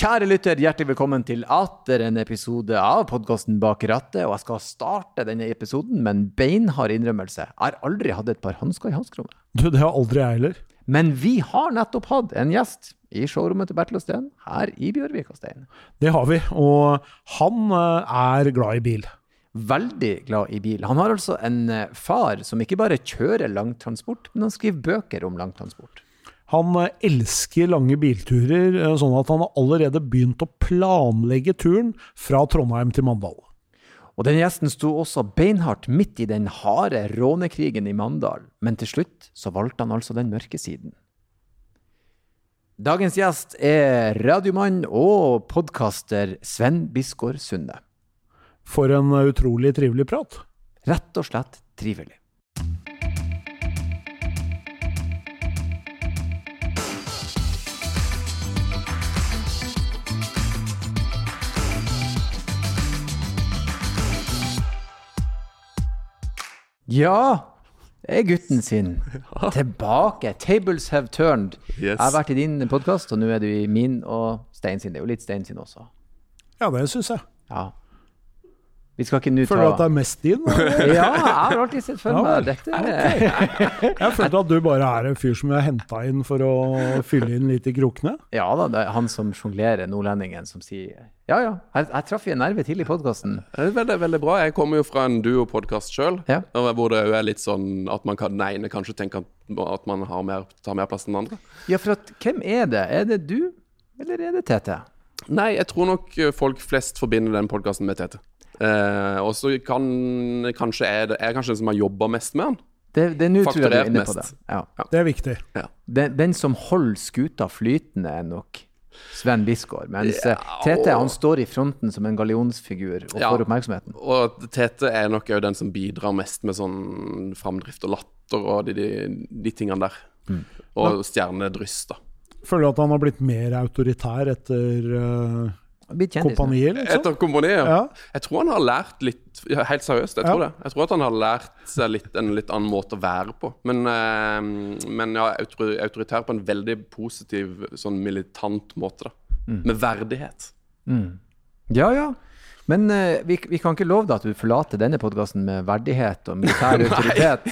Kjære lytter, hjertelig velkommen til atter en episode av podkasten Bak rattet. Og jeg skal starte denne episoden med en beinhard innrømmelse. Jeg har aldri hatt et par hansker i hanskerommet. Du, det har aldri jeg heller. Men vi har nettopp hatt en gjest i showrommet til Bertil og Steen her i Bjørvika, Stein. Det har vi, og han eh, er glad i bil. Veldig glad i bil. Han har altså en eh, far som ikke bare kjører langtransport, men han skriver bøker om langtransport. Han eh, elsker lange bilturer, eh, sånn at han har allerede begynt å planlegge turen fra Trondheim til Mandal. Og den gjesten sto også beinhardt midt i den harde rånekrigen i Mandal, men til slutt så valgte han altså den mørke siden. Dagens gjest er radiomann og podkaster Sven Bisgaard Sunde. For en eh, utrolig trivelig prat. Rett og slett trivelig. Ja, det er gutten sin. Tilbake. Tables have turned. Yes. Jeg har vært i din podkast, og nå er du i min og Stein sin. Det er jo litt Stein sin også. Ja, det syns jeg. Ja. Vi skal ikke nå ta Føler du at det er mest din? Ja, jeg har alltid sett for meg ja, dette. Jeg følte at du bare er en fyr som jeg henta inn for å fylle inn litt i krokene. Ja da, det er han som sjonglerer nordlendingen som sier Ja ja, jeg, jeg traff i en nerve tidlig i podkasten. Er veldig, veldig bra. Jeg kommer jo fra en duo-podkast sjøl, Ja. hvor det jo er litt sånn at man kan, den ene kanskje tenker at- at man har mer, tar mer plass enn den andre. Ja, for at, hvem er det? Er det du, eller er det Tete? Nei, jeg tror nok folk flest forbinder den podkasten med Tete. Eh, og så kan kanskje er det er kanskje den som har jobba mest med den. Det, det er nå tror jeg du er inne på det. Ja. Det er viktig. Den, den som holder skuta flytende, er nok Sven Bisgaard. Mens Ja, og... Tete han står i fronten som en gallionsfigur og Ja. får oppmerksomheten. Og Tete er nok òg den som bidrar mest med sånn framdrift og latter og de, de, de tingene der. Mm. Og stjernedryss, da. Føler du at han har blitt mer autoritær etter uh, Blitt kjendis kompaniet, liksom? Etter komponiet? Ja. Jeg tror han har lært litt Helt seriøst, jeg tror Ja. det. Jeg tror at han har lært seg litt, en litt annen måte å være på. Men, eh, men ja, autoritær på en veldig positiv, sånn militant måte, da. Med verdighet. Ja, ja. Men uh, vi, vi kan ikke love deg at du forlater denne podkasten med verdighet og militær autoritet.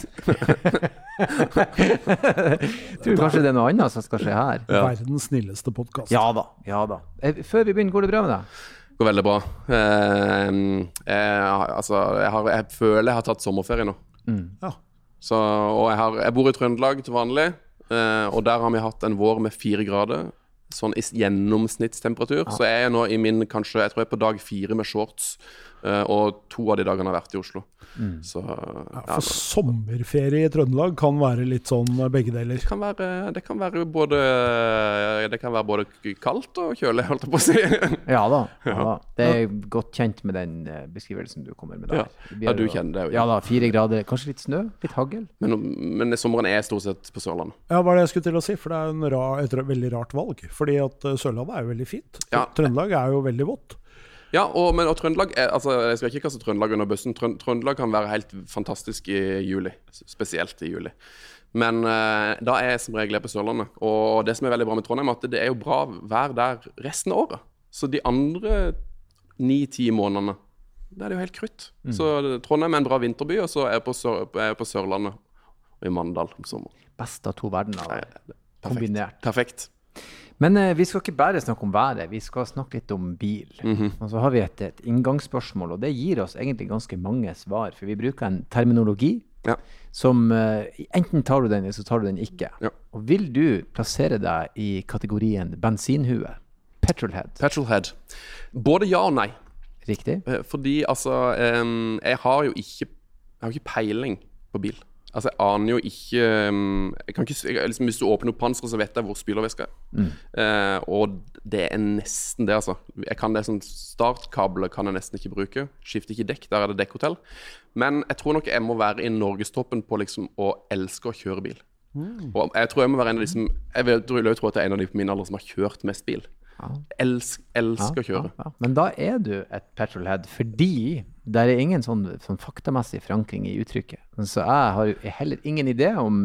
Tror kanskje det er noe annet som skal skje her. Verdens snilleste podkast. Ja da. ja da. Eh, Før vi begynner, går det bra med deg? Går veldig bra. Eh, jeg, altså, jeg, har, jeg føler jeg har tatt sommerferie nå. Ja. Så, og jeg, har, jeg bor i Trøndelag til vanlig, eh, og der har vi hatt en vår med fire grader. Sånn i gjennomsnittstemperatur. Så jeg er nå i min kanskje, jeg tror jeg er på dag fire med shorts. Eh, og to av de dagene har vært i Oslo. Så ja, For sommerferie i Trøndelag kan være litt sånn eh, begge deler. det kan være, det kan være både Det kan være både kaldt og kjølig, holdt jeg på å si. Ja da. Ja, da. Det er godt kjent med den eh, beskrivelsen du kommer med der. Ja. Ja, du kjenner det jo. Ja da, fire grader. Kanskje litt snø? Litt hagl? Men, men sommeren er stort sett på Sørlandet. Ja, hva er det jeg skulle til å si? For det er en ra, et veldig rart valg. Fordi at eh, Sørlandet er jo veldig fint. Ja. Trøndelag er jo veldig vått. Ja, og, men, og Trøndelag er, altså, Jeg skal ikke kaste Trøndelag under bussen. Trøn, Trøndelag kan være helt fantastisk i juli. Spesielt i juli. Men uh, da er jeg som regel på Sørlandet. Og det som er veldig bra med Trondheim, er at det er jo bra vær der resten av året. Så de andre ni-ti månedene, da er det jo helt krutt. Så Trondheim er en bra vinterby, og så er jeg på, Sør, er jeg på Sørlandet og i Mandal om sommeren. Best av to verdener kombinert. er perfekt. Perfekt. Men eh, vi skal ikke bare snakke om været, vi skal snakke litt om bil. Mhm. Og så har vi et, et inngangsspørsmål, og det gir oss egentlig ganske mange svar. For vi bruker en terminologi Ja. som eh, enten tar du den, eller så tar du den ikke. Ja. Og vil du plassere deg i kategorien bensinhue? Petrolhead, Petrolhead. Både ja og nei. riktig? Eh, Fordi altså Jeg har jo ikke Jeg har ikke peiling på bil. Altså Jeg aner jo ikke jeg kan ikke, jeg, liksom, Hvis du åpner opp panseret, så vet jeg hvor spylervæska er. Eh, og det er nesten det, altså. Jeg kan det sånn Startkabler kan jeg nesten ikke bruke. Skifter ikke dekk, der er det dekkhotell. Men jeg tror nok jeg må være i norgestoppen på liksom å elske å kjøre bil. Og jeg tror jeg må være en av de som Jeg vil, jeg tror det er en av de på min alder som har kjørt mest bil. Elsk, elsker å kjøre. Ja, men da er du et petrolhead, fordi det er ingen sånn, sånn faktamessig forankring i uttrykket. Så jeg har heller ingen idé om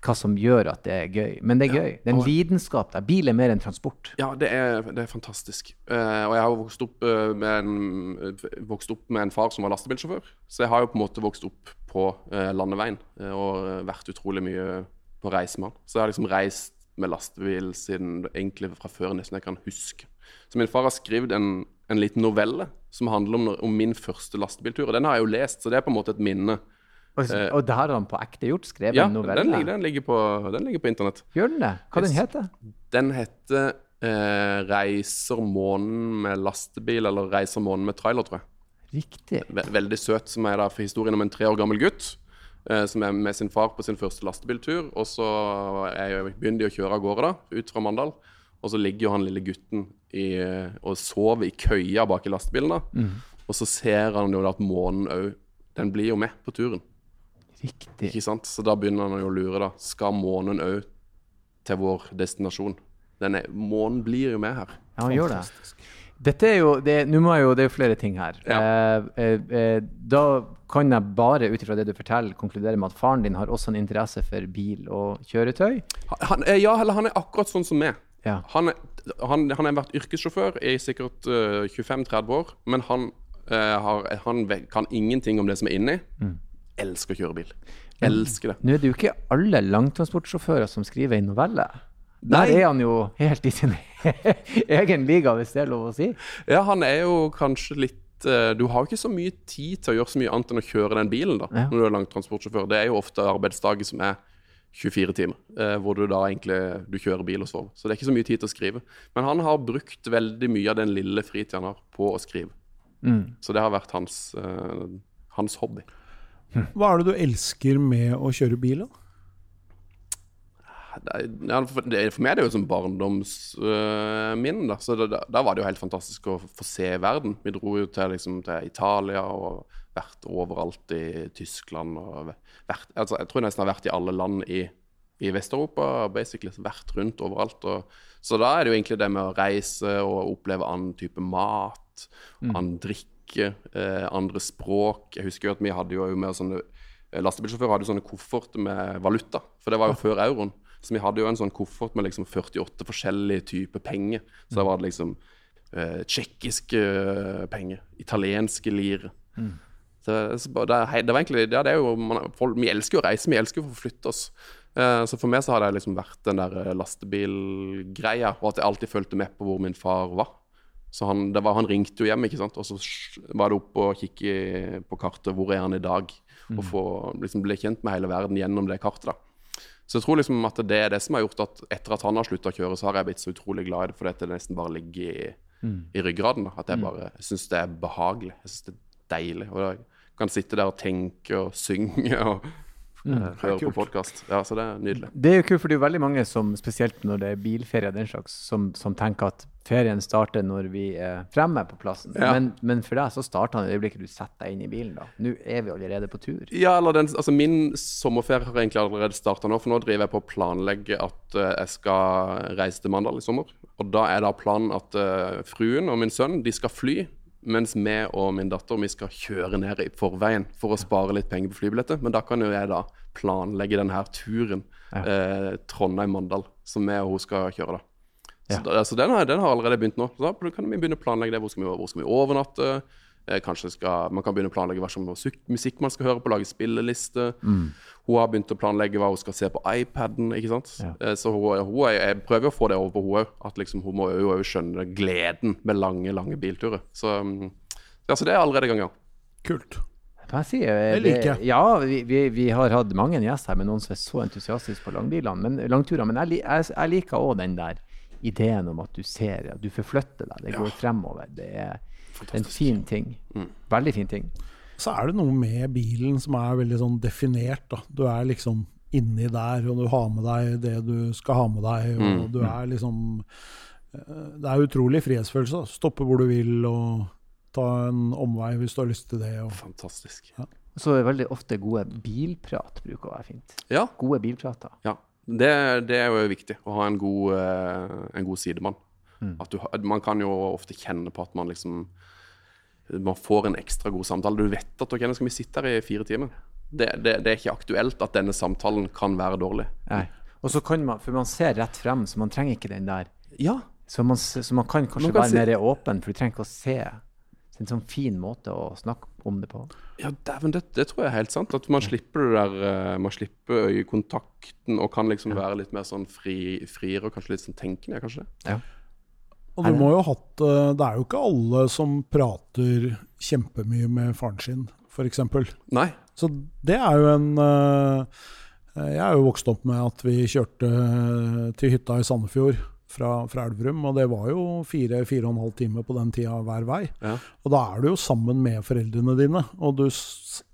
hva som gjør at det er gøy. Men det er gøy. Det er en lidenskap der. Bil er mer enn transport. Ja, det er, det er fantastisk. Uh, og jeg har vokst opp, uh, med en, vokst opp med en far som var lastebilsjåfør. Så jeg har jo på en måte vokst opp på uh, landeveien eh, og eh, vært utrolig mye på reise med han. Så jeg har liksom reist med lastebil siden egentlig fra før nesten jeg kan huske. Så min far har skrevet en, en liten novelle som handler om, om min første lastebiltur. Og den har jeg jo lest, så det er på en måte et minne. Og, og det har han på ekte gjort? Skrevet Ja, en novelle? den, den, ligger på, den ligger på internett. Gjør den det? Hva den heter Den heter eh, 'Reiser månen med lastebil', eller 'Reiser månen med trailer', tror jeg. Riktig. Veldig søt, som er da for historien om en tre år gammel gutt eh, som er med sin far på sin første lastebiltur. Og så er begynner de å kjøre av gårde da, ut fra Mandal. Og så ligger jo han lille gutten i, eh, og sover i køya bak i lastebilen. da. Og så ser han jo da at månen òg Den blir jo med på turen. Riktig. ikke sant? Så da begynner han jo å lure, da. Skal månen òg til vår destinasjon? Den er, månen blir jo med her. Ja, han gjør det. Dette er jo, det, må jo, det er jo flere ting her. Ja. Eh, eh, eh, da kan jeg bare ut ifra det du forteller, konkludere med at faren din har også en interesse for bil og kjøretøy. Han, eh, ja, eller han er akkurat sånn som meg. Ja. Han, han, han har vært yrkessjåfør i sikkert uh, 25-30 år, men han, uh, har, han kan ingenting om det som er inni. Elsker å kjøre bil. Elsker det. Nå er det jo ikke alle langtransportsjåfører som skriver en novelle. Der Nei. er han jo helt i sin egen liga, hvis det er lov å si. Ja, han er jo kanskje litt eh, Du har jo ikke så mye tid til å gjøre så mye annet enn å kjøre den bilen da, Ja. når du er langtransportsjåfør. Det er jo ofte arbeidsdager som er 24 timer, eh, hvor du da egentlig du kjører bil og sover. Så det er ikke så mye tid til å skrive. Men han har brukt veldig mye av den lille fritiden han har på å skrive. Så det har vært hans, eh, hans hobby. Hva er det du elsker med å kjøre bil? da? Ja, for, det, for meg er det jo som barndomsminne. da. Så da, da var det jo helt fantastisk å få se verden. Vi dro jo til, liksom, til Italia og vært overalt i Tyskland. og vært, altså, Jeg tror jeg nesten har vært i alle land i, i Vest-Europa. basically, Vært rundt overalt. Og, så da er det jo egentlig det med å reise og oppleve annen type mat, annen drikke, eh, andre språk. Jeg husker jo at vi hadde jo med sånne Lastebilsjåfører hadde sånne kofferter med valuta, for det var jo før euroen. Så vi hadde jo en sånn koffert med liksom 48 forskjellige typer penger. Så da var det liksom uh, tsjekkiske eh, penger, italienske lire. Så, så det, det var egentlig ja, det er jo, man, folk, Vi elsker jo å reise, vi elsker jo å forflytte oss. Eh, så for meg så har det liksom vært den der eh, lastebilgreia, og at jeg alltid fulgte med på hvor min far var. Så han, det var, han ringte jo hjem, ikke sant? og så var det opp og kikke på kartet. Hvor er han i dag? Og få, liksom, bli kjent med hele verden gjennom det kartet. da. Så jeg tror liksom at det er det som har gjort at etter at han har slutta å kjøre, så har jeg blitt så utrolig glad i det, fordi at det nesten bare ligger i, i ryggraden. At jeg bare jeg syns det er behagelig. Jeg syns det er deilig. Og jeg kan sitte der og tenke og synge og eh, høre på podkast. Ja, så det er nydelig. Det er jo kult, for det er veldig mange som, spesielt når det er bilferie og den slags, som, som tenker at ferien starter når vi er fremme på plassen. Ja. Men, men for deg så starter han i det øyeblikket du setter deg inn i bilen. da. Nå er vi allerede på tur. Ja, eller den, altså Min sommerferie har egentlig allerede starta nå. For nå driver jeg på å planlegge at uh, jeg skal reise til Mandal i sommer. Og da er da planen at uh, fruen og min sønn de skal fly. Mens vi og min datter vi skal kjøre ned i forveien for å spare litt penger på flybilletter. Men da kan jo jeg da planlegge denne turen eh, Trondheim-Mandal, som vi og hun skal kjøre. da. Så, da, altså den, har, den har allerede begynt nå. Så da kan vi begynne å planlegge det. Hvor skal vi, hvor skal vi overnatte? Eh, kanskje skal, Man kan begynne å planlegge hva slags musik- musikk man skal høre på, lage spilleliste. Hun har begynt å planlegge hva hun skal se på iPaden. ikke sant? Ja. så hun, hun jeg prøver å få det over på hun òg. At liksom, hun må jo skjønne gleden med lange, lange bilturer. Så, mm, ja, så det er allerede i gang, ja. Kult. Kan jeg si, Jeg liker Det, Ja, vi, vi, vi har hatt mange gjester her med noen som er så entusiastiske på langbilene, men, langturer. Men jeg, jeg, jeg liker òg den der ideen om at du ser, at du forflytter deg. Det går fremover. Det er en fin ting. Mm. Veldig fin ting. Så er det noe med bilen som er veldig sånn definert. da. Du er liksom inni der, og du har med deg det du skal ha med deg. og Mm. du er liksom eh, Det er utrolig frihetsfølelse. da. Stoppe hvor du vil, og ta en omvei hvis du har lyst til det. Og. Fantastisk. Så er veldig ofte gode bilprat bruker å være fint. Ja, Gode bilprater. Ja, det, det er jo viktig å ha en god, eh, en god sidemann. At du, man kan jo ofte kjenne på at man liksom Man får en ekstra god samtale. Du vet at ok, nå skal vi sitte her i fire timer. Det, det, det er ikke aktuelt at denne samtalen kan være dårlig. Nei. Og så kan man, For man ser rett frem, så man trenger ikke den der. Ja. Så man, så man kan kanskje Man kan være si- mer åpen, for du trenger ikke å se. Er en sånn fin måte å snakke om det på. Ja, dæven, det, det tror jeg er helt sant. At man slipper det der eh, Man slipper øyekontakten og kan liksom være litt mer sånn fri, friere og kanskje litt sånn tenkende, kanskje. Ja. Og du må jo ha hatt eh, Det er jo ikke alle som prater kjempemye med faren sin, f.eks. Så det er jo en eh, Jeg er jo vokst opp med at vi kjørte eh, til hytta i Sandefjord fra, fra Elverum, og det var jo fire-fire og en halv time på den tida hver vei. Ja. Og da er du jo sammen med foreldrene dine, og du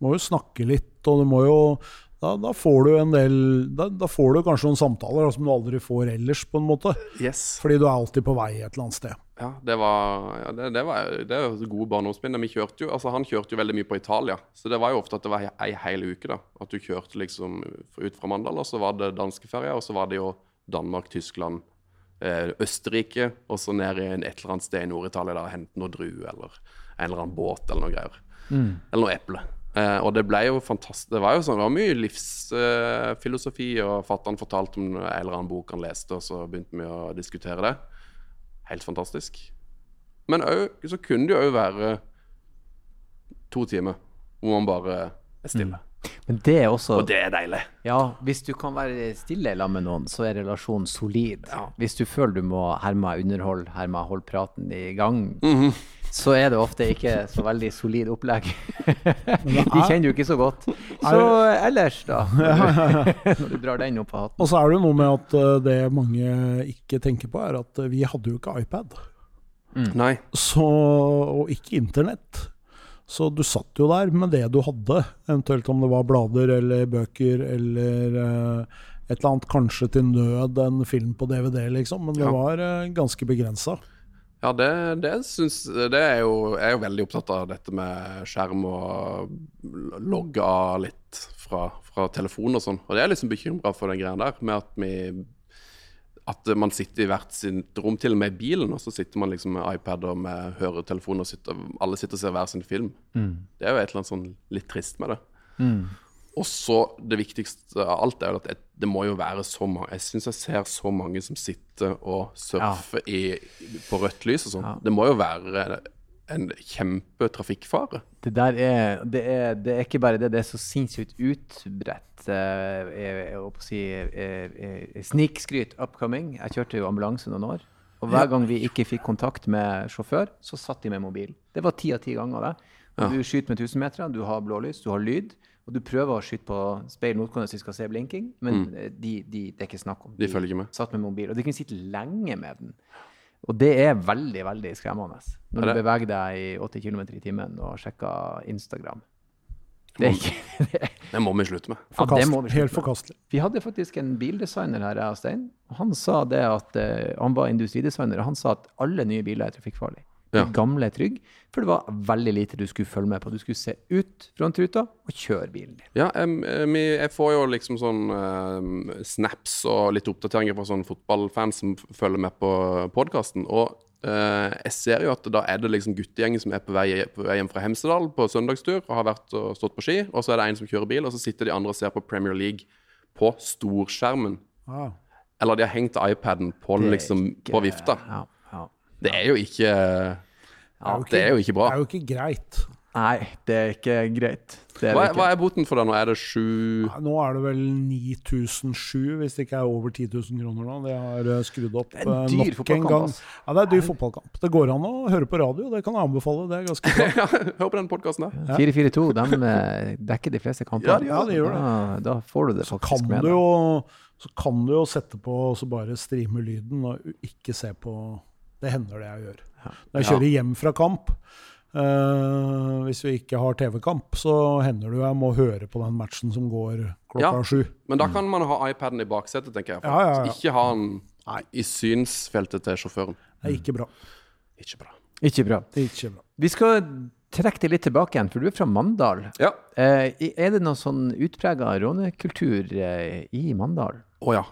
må jo snakke litt, og du må jo da, da får du en del da, da får du kanskje noen samtaler da, som du aldri får ellers, på en måte. Yes. Fordi du er alltid på vei et eller annet sted. Ja, det var, ja, det, det var det var gode barndomsminner. Vi kjørte jo, altså Han kjørte jo veldig mye på Italia, så det var jo ofte at det var ei hel uke. da, At du kjørte liksom ut fra Mandal, og så var det danskeferja, og så var det jo Danmark, Tyskland, eh, Østerrike, og så ned i et eller annet sted i Nord-Italia og hente noe drue eller en eller annen båt eller noe greier. Eller noe eple. Eh, og det ble jo fantastisk. Det var jo sånn, det var mye livsfilosofi, og fatter'n fortalte om en eller annen bok han leste, og så begynte vi å diskutere det. Helt fantastisk. Men òg så kunne det jo òg være to timer hvor man bare er stille. Men det er også Og det er deilig. Ja, hvis du kan være stille sammen med noen, så er relasjonen solid. Hvis du føler du må her må jeg underholde, her må jeg holde praten i gang, Mhm. så er det ofte ikke så veldig solid opplegg. De kjenner du ikke så godt. Så ellers, da, når du drar den opp av hatten. Og så er det noe med at eh, det mange ikke tenker på, er at eh, vi hadde jo ikke iPad. Nei. Så, og ikke internett. Så du satt jo der med det du hadde, eventuelt om det var blader eller bøker eller eh, et eller annet, kanskje til nød en film på DVD, liksom. Men det Ja. var eh, ganske begrensa. Ja, det, det syns Det er jo Jeg er jo veldig opptatt av dette med skjerm og logge av litt fra, fra telefon og sånn. Og det er liksom bekymra for den greia der, med at vi at man sitter i hvert sitt rom, til og med i bilen, og så sitter man liksom med iPad og med høretelefon, og sitter, alle sitter og ser hver sin film. Det er jo et eller annet sånn litt trist med det. Og så det viktigste av alt er jo at det, må jo være så mange Jeg syns jeg ser så mange som sitter og surfer i, på rødt lys og sånn. Det må jo være en kjempetrafikkfare. Det der er det, er det er ikke bare det, det er så sinnssykt utbredt. eh, jeg, holdt på å si eh, eh, Snikskryt upcoming. Jeg kjørte jo ambulanse noen år. Og hver gang vi ikke fikk kontakt med sjåfør, så satt de med mobil. Det var ti av ti ganger. det. Og Du skyter med 1000 meter, du har blålys, du har lyd. Og du prøver å skyte på speil motgående så de skal se blinking, men mm. de, de, det er ikke snakk om. De følger ikke med. Satt med mobil. Og de kunne sitte lenge med den. Og det er veldig, veldig skremmende. Når du beveger deg i 80 km i timen og sjekker Instagram. Det er ikke det er, Det må vi slutte med. ja, det Forkast, må vi helt slutte helt forkastelig. Vi hadde faktisk en bildesigner her, jeg og Stein. Han sa det at eh, han var industridesigner, og han sa at alle nye biler er trafikkfarlige. De Ja. gamle er trygge, for det var veldig lite du skulle følge med på. Du skulle se ut frontruta og kjøre bilen din. Ja, jeg jeg får jo liksom sånn uh, snaps og litt oppdateringer fra sånne fotballfans som følger med på podkasten. Og uh, jeg ser jo at da er det liksom guttegjengen som er på vei, på vei hjem fra Hemsedal på søndagstur og har vært og stått på ski, og så er det en som kjører bil, og så sitter de andre og ser på Premier League på storskjermen. Ah. Eller de har hengt iPaden på, liksom, på vifta. Ja. Det er jo ikke Ja, Det er jo ikke bra. Det er jo ikke greit. Nei, det er ikke greit. Det er Hva, er- ikke. hva er boten for det nå? Er det sju Nå er det vel 9007, hvis det ikke er over 10 000 kroner nå. Det har eh, skrudd opp Det er en eh, dyr nok en gang. altså. Ja, det er dyr fotballkamp. Det går an å høre på radio, det kan jeg anbefale. Det er ganske bra. ja, Hør på den podkasten der. 4-4-2 de eh, dekker de fleste kampene. Ja, de Ja, de gjør det. Da, da får du det Så faktisk kan med du jo så kan du jo sette på og så bare streame lyden og ikke se på Det hender det jeg gjør. Når jeg kjører hjem fra kamp, uh, hvis vi ikke har TV-kamp, så hender det jo jeg må høre på den matchen som går klokka Ja. sju. Men da kan man ha iPaden i baksetet, tenker jeg. Ja, ja, ja. Ikke ha den i synsfeltet til sjåføren. Det er ikke bra. Ikke bra. Ikke bra. Ikke bra. Vi skal trekke deg litt tilbake igjen, for du er fra Mandal. Ja. Eh, er det noe sånn utprega rånekultur eh, i Mandal? Å ja.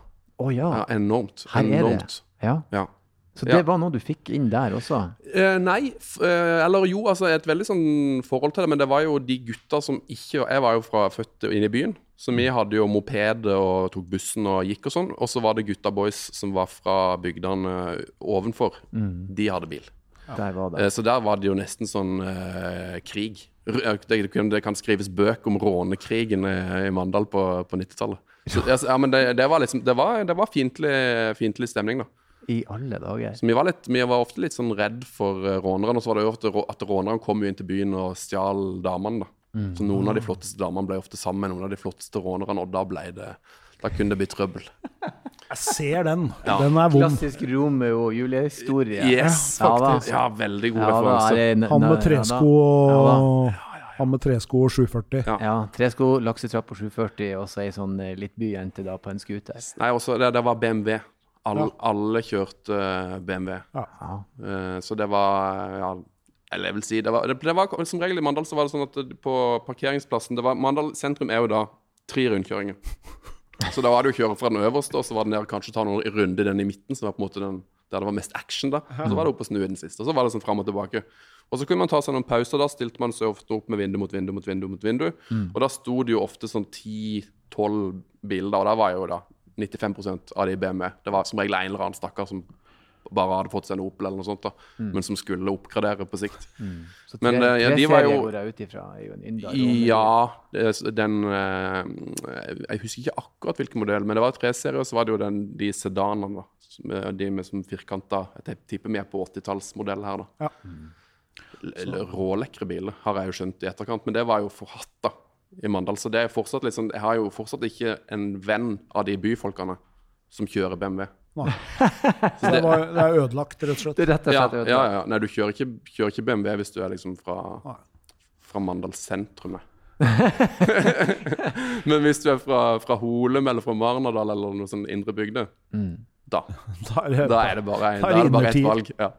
Å ja. ja. Enormt. Her er det. Enormt. Ja. Ja. Så det Ja. var noe du fikk inn der også? Eh, nei, eh, eller jo, altså et veldig sånn forhold til det. Men det var jo de gutta som ikke Jeg var jo fra født inne i byen, så vi hadde jo moped og tok bussen og gikk og sånn. Og så var det gutta boys som var fra bygdene ovenfor. De hadde bil. Der var det. Eh, Så der var det jo nesten sånn eh, krig. Det, kan- det kan skrives bøk om rånekrigen eh, i Mandal på, på 90-tallet. Ja, ja, men det, det var liksom Det var, det var fiendtlig stemning, da. I alle dager. Så vi var, litt, vi var ofte litt sånn redd for uh, rånerne. Og så var det jo ofte at rånerne kom jo inn til byen og stjal damene. da. Så noen av de flotteste damene ble ofte sammen med noen av de flotteste rånerne, og da ble det Da kunne det bli trøbbel. Jeg ser den. Ja. Den er vond. Klassisk Romeo og Julie-historie. Yes, Ja, faktisk. Ja, veldig god Ja, referanse. er Han med tresko Ja, og Han med tresko og 740. Ja. Ja, tresko, laksetrapp og 740, og så ei sånn eh, litt byjente da på en scooter. Nei, også, det, det var BMW. Alle, Ja. alle kjørte eh, BMW. Ja. Eh, så det var ja, Eller jeg vil si det var, det, det var Som regel i Mandal så var det sånn at på parkeringsplassen det var, Mandal sentrum er jo da tre rundkjøringer. Så da var det jo å kjøre fra den øverste, og så var det ned kanskje ta noen runder i den i midten, som var på en måte den der det var mest action. da Og så var det opp og snu i den siste. Og så var det sånn fram og tilbake. Og så kunne man ta seg noen pauser. Da stilte man seg ofte opp med vindu mot vindu mot vindu. mot vindu Og da sto det jo ofte sånn 10-12 biler, og da var jo da 95 av de i med. Det var som regel en eller annen stakkar som bare hadde fått seg en Opel eller noe sånt, da men som skulle oppgradere på sikt. Så Men, tre, eh, ja, tre de var jo- ut ifra. Ja, den uh, Jeg husker ikke akkurat hvilken modell, men det var tre serier, og så var det jo den, de sedanene, da. som er De med som firkanta Jeg tipper vi er på 80-tallsmodell her, da. Ja. Rålekre biler, har jeg jo skjønt i etterkant, men det var jo forhatt, da. I Mandal. Så det er fortsatt sånn Jeg har jo fortsatt ikke en venn av de byfolkene som kjører BMW. Nei. Så det, var, det er ødelagt, rett og slett. Det er rett og Ja, slett ja, ja. Nei, du kjører ikke, kjører ikke BMW hvis du er liksom fra, fra Mandal sentrum. Men hvis du er fra, fra Holum eller fra Marnardal eller noe sånn indre bygde, da, Da er det, da er det bare, Da da er det bare ett valg. Ja.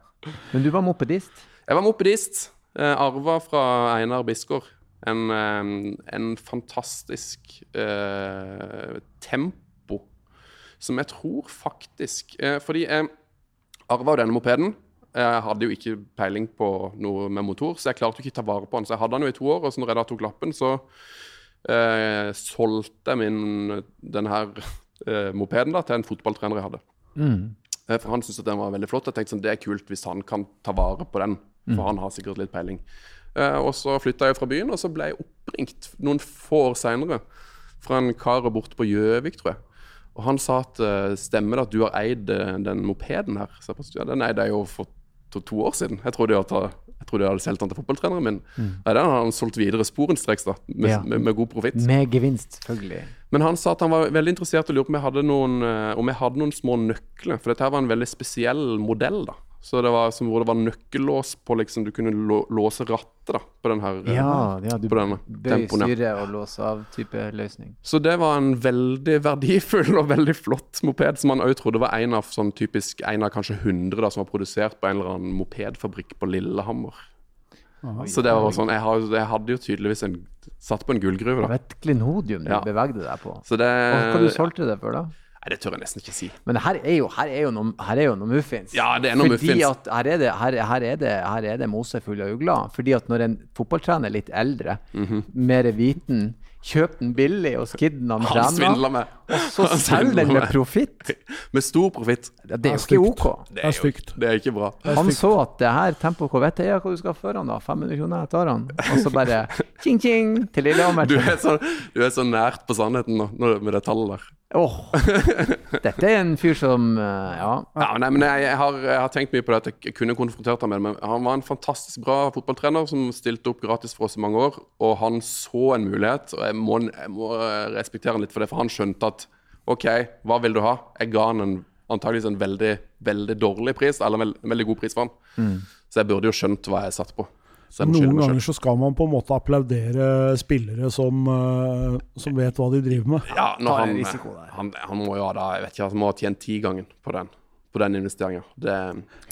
Men du var mopedist. Jeg var mopedist. Eh, arva fra Einar Bisgaard. En, eh, en fantastisk eh, tempo som jeg tror faktisk eh, Fordi jeg arva jo denne mopeden. Jeg hadde jo ikke peiling på noe med motor, så jeg klarte jo ikke ta vare på den. Så jeg hadde den jo i to år, og så når jeg da tok lappen, så eh, solgte jeg min den her eh, mopeden da, til en fotballtrener jeg hadde. Mm. For han syntes at den var veldig flott. Jeg tenkte sånn, Det er kult hvis han kan ta vare på den, for han har sikkert litt peiling. Eh, og så flytta jeg fra byen, og så ble jeg oppringt noen få år seinere fra en kar borte på Gjøvik, tror jeg. Og han sa at eh, stemmer det at du har eid eh, den mopeden her? Så jeg bare, ja, den eide jeg jo for to, to år siden. Jeg trodde jeg hadde, jeg trodde jeg hadde solgt den til fotballtreneren min. Nei, den har han solgt videre sporenstreks, da, med, Ja. med, med god profitt. Med gevinst, selvfølgelig. Men han sa at han var veldig interessert og lurte på om jeg hadde noen, om jeg hadde noen små nøkler. For dette var en veldig spesiell modell. da. Så det var som hvor det var nøkkellås på liksom, Du kunne lå, låse rattet da, på den her Ja, ja du på bøy. Styre og låse av-type løsning. Så det var en veldig verdifull og veldig flott moped, som man òg trodde var en av sånn typisk en av kanskje 100 da, som var produsert på en eller annen mopedfabrikk på Lillehammer. Så det var sånn, jeg, hadde jo tydeligvis en, satt på en gullgruve, Det var et klenodium du Ja. bevegde deg på. Så det Og hva du solgte det for, da? Nei, det tør jeg nesten ikke si. Men her er jo, her er jo, noen, her er jo noen, muffins. Ja, det er noen Fordi muffins. at her er det, her, her er det, her er det mose full av ugler. Fordi at når en fotballtrener er litt eldre, Mhm. mer viten, kjøper den billig og skidden han Han trener, med. og så selger den med profitt. Med stor profitt. Ja, det er jo ikke OK. Det er stygt. Det er ikke bra. Han så at det her Tempo Corvette ja, hva du skal føre han da? 500 kroner, jeg tar han. Og så bare ching ching til Lillehammer. Du er så, du er så nært på sannheten nå med det tallet der. Åh, Dette er en fyr som eh, Ja. Ja, nei, men jeg, jeg, har, jeg har tenkt mye på det at jeg kunne konfrontert ham med det. Men han var en fantastisk bra fotballtrener som stilte opp gratis for oss i mange år. Og han så en mulighet, og jeg må, jeg må respektere han litt for det. For han skjønte at OK, hva vil du ha? Jeg ga han en, antageligvis en veldig, veldig dårlig pris, eller en veld, en veldig god pris for han. Så jeg burde jo skjønt hva jeg satt på. Noen ganger så skal man på en måte applaudere spillere som, eh, som vet hva de driver med. Ja, når han, han, han må jo ha da, jeg vet ikke, han må ha tjent tigangen på den, på den investeringa. Det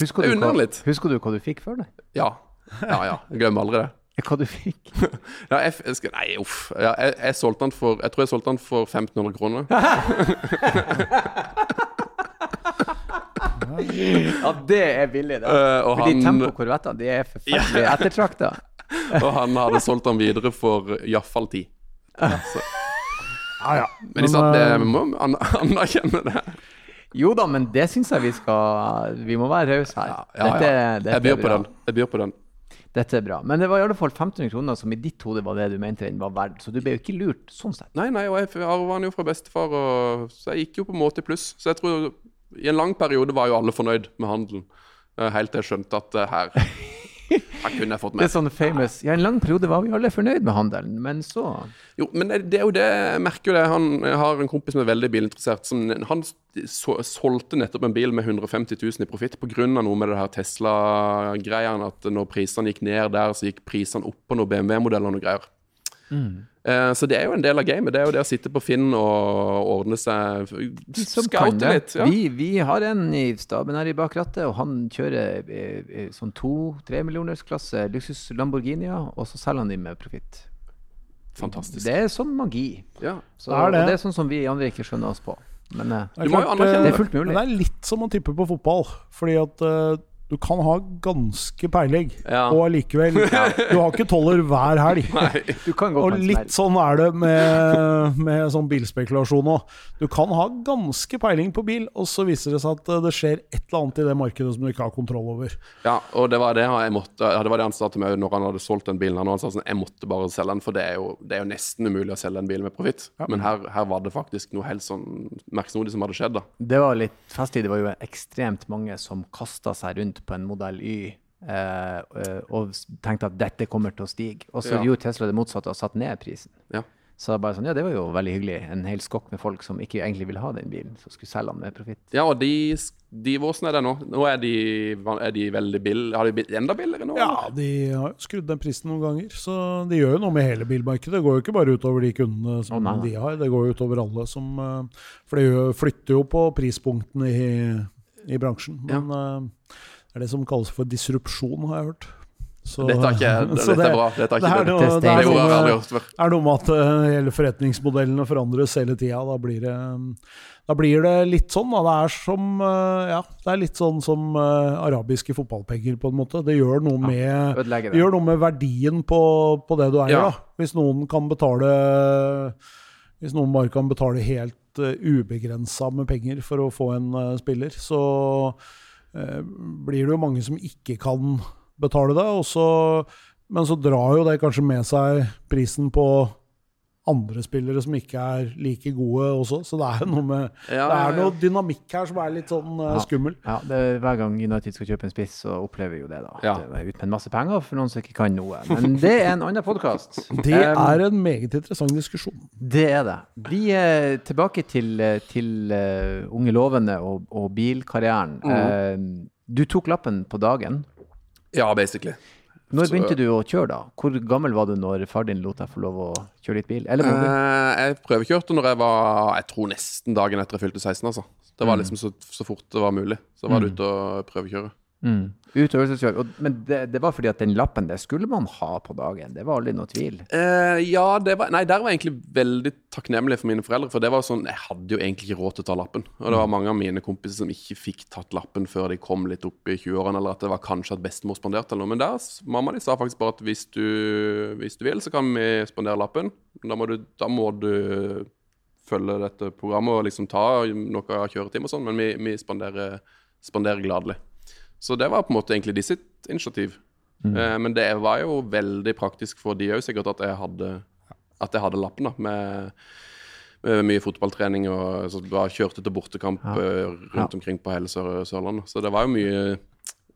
Husker Det du, hva, litt. husker du hva du fikk før det? Ja. Ja, ja. Jeg glemmer aldri det. Hva du fikk? Ja, jeg, jeg skal, nei, uff. Ja, jeg, jeg, solgte den for, jeg tror jeg solgte den for 1500 kroner. Ja, det er billig, det. Uh, og Fordi han- Tempo-korvetter de er forferdelig ettertrakta. Og han hadde solgt den videre for iallfall ti. Så, Ja, ja. men de sa at det, eh, vi må an anerkjenne det. Jo da, men det syns jeg vi skal Vi må være rause her. Ja, ja, ja. dette Jeg byr på den. Jeg byr på den. Dette er bra. Men det var i alle fall 1500 kroner som i ditt hode var det du mente den var verdt. Så du ble jo ikke lurt sånn sett. Nei, nei, og jeg arva den jo fra bestefar, og, så jeg gikk jo på en måte i pluss. Så jeg tror i en lang periode var jo alle fornøyd med handelen. Eh, Helt til jeg skjønte at eh, her Her kunne jeg fått mer. Det er sånn famous Ja, en lang periode var vi alle fornøyd med handelen, men så Jo, men det, er jo det Jeg merker jo det. Han, jeg har en kompis som er veldig bilinteressert. Som, han solgte nettopp en bil med 150 000 i profitt pga. noe med det her Tesla-greiene. At når prisene gikk ned der, så gikk prisene opp på noen BMW-modeller og noe greier. Eh, så det er jo en del av gamet. Det er jo det å sitte på Finn og ordne seg Scoute litt. Ja. Vi, vi har en i staben her i bakrattet, og han kjører eh, eh, sånn to-tre millionersklasse luksus Lamborghinier, og så selger han dem med profitt. Fantastisk. Det er sånn magi. Ja. Så, Det er det. Og det er sånn som vi andre ikke skjønner oss på. Men eh, Det er klart, eh, det er fullt mulig. Men det er litt som å tippe på fotball. Fordi at eh, du kan ha ganske peiling, Ja. og allikevel Du har ikke tolver hver helg. du kan gå Og litt sånn er det med, med sånn bilspekulasjon òg. Du kan ha ganske peiling på bil, og så viser det seg at eh, det skjer et eller annet i det markedet som du ikke har kontroll over. Ja, og det var det jeg måtte ja, Det var det han sa til meg når han hadde solgt den bilen. Han sa sånn, jeg måtte bare selge den, for det er jo, det er jo nesten umulig å selge en bil med profitt. Men her, her var det faktisk noe helt sånn merksnodig som hadde skjedd. da. Det var litt festlig. Det var jo ekstremt mange som kasta seg rundt på en modell Y. Eh, eh, og tenkte at dette kommer til å stige. Og så Ja. gjorde Tesla det motsatte og satte ned prisen. Ja. Så bare sånn, ja, det var jo veldig hyggelig. En hel skokk med folk som ikke egentlig ville ha den bilen, som skulle selge den med profitt. Ja, og de, de Hvordan er det nå? Nå er de, er de veldig billige. Har de blitt enda billigere nå? Ja, de har jo skrudd den prisen noen ganger, så de gjør jo noe med hele bilmarkedet. Det går jo ikke bare utover de kundene som nei. de har, det går jo utover alle som eh, For det flytter jo på prispunktene i, i bransjen. Men det er det som kalles for disrupsjon, har jeg hørt. Så- Dette er ikke så Dette er bra. Dette er det er noe, Det er det er Det noe er noe med at uh, hele forretningsmodellene forandres hele tida. Da blir det da blir det litt sånn. Da. Det er som uh, Ja, det er litt sånn som uh, arabiske fotballpenger, på en måte. Det gjør noe med det det. gjør noe med verdien på, på det du eier. Ja. Da. Hvis noen kan betale Hvis noen bare kan betale helt uh, ubegrensa med penger for å få en uh, spiller, så blir det jo mange som ikke kan betale det. Så, men så drar jo det kanskje med seg prisen på andre spillere som ikke er like gode også. Så det er jo noe med Ja, Det er ja. noe dynamikk her som er litt sånn uh, skummel. Ja, det er, Hver gang United skal kjøpe en spiss, så opplever vi jo det. da. Ja. Det er ut med en masse penger for noen som ikke kan noe. Men det er en annen podkast. Det er en meget interessant diskusjon. Det er det. Vi er tilbake til, eh, til uh, unge lovende og, og bilkarrieren. Mm. Uh, du tok lappen på dagen. Ja, basically. Når begynte du å kjøre, da? Hvor gammel var du når far din lot deg få lov å kjøre litt bil? Eller? Eh, jeg prøvekjørte når jeg var Jeg tror nesten dagen etter jeg fylte 16. altså. Det var liksom så, så fort det var mulig. Så var det ute og prøvekjøre. Mm. Og Men det, det var fordi at den lappen det skulle man ha på dagen. Det var aldri noe tvil. Eh, ja, det var, nei, der var jeg egentlig veldig takknemlig for mine foreldre. For det var sånn, jeg hadde jo egentlig ikke råd til å ta lappen. Og det var mange av mine kompiser som ikke fikk tatt lappen før de kom litt opp i 20-årene, eller at det var kanskje at bestemor spanderte eller noe. Men der, mamma de sa faktisk bare at hvis du, hvis du vil, så kan vi spandere lappen. Da må du, da må du følge dette programmet og liksom ta noe av kjøretimen og sånn, men vi, vi spanderer, spanderer gladelig. Så det var på en måte egentlig de sitt initiativ. Eh, men det var jo veldig praktisk for de òg, sikkert, at jeg hadde, at jeg hadde lappen. da, med, med mye fotballtrening og så bare kjørte til bortekamp Ja. eh, rundt Ja. omkring på hele Sør Sørlandet. Så det var jo mye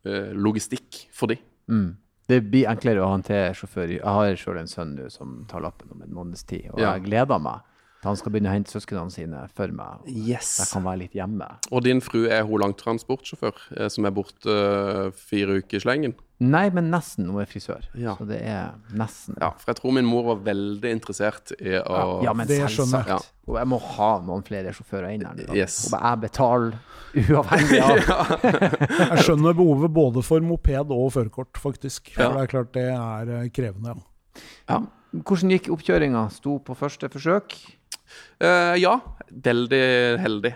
eh, logistikk for de. Mm. Det blir enklere å håndtere sjåfør. Jeg har sjøl en sønn nå som tar lappen om en måneds tid, og Ja. jeg gleder meg han skal begynne å hente søsknene sine for meg. Yes. Jeg kan være litt hjemme. Og din fru er hun langtransportsjåfør eh, som er borte uh, fire uker i slengen? Nei, men nesten. Hun er frisør. Ja. Så det er nesten. Ja, for jeg tror min mor var veldig interessert i å Ja, men selvsagt. Og jeg må ha noen flere sjåfører inn her. Yes. Og jeg betaler uavhengig av Jeg skjønner behovet både for moped og førerkort, faktisk. For Ja. det er klart det er eh, krevende. Ja. Hvordan gikk oppkjøringa? Sto på første forsøk? Eh, ja, veldig heldig.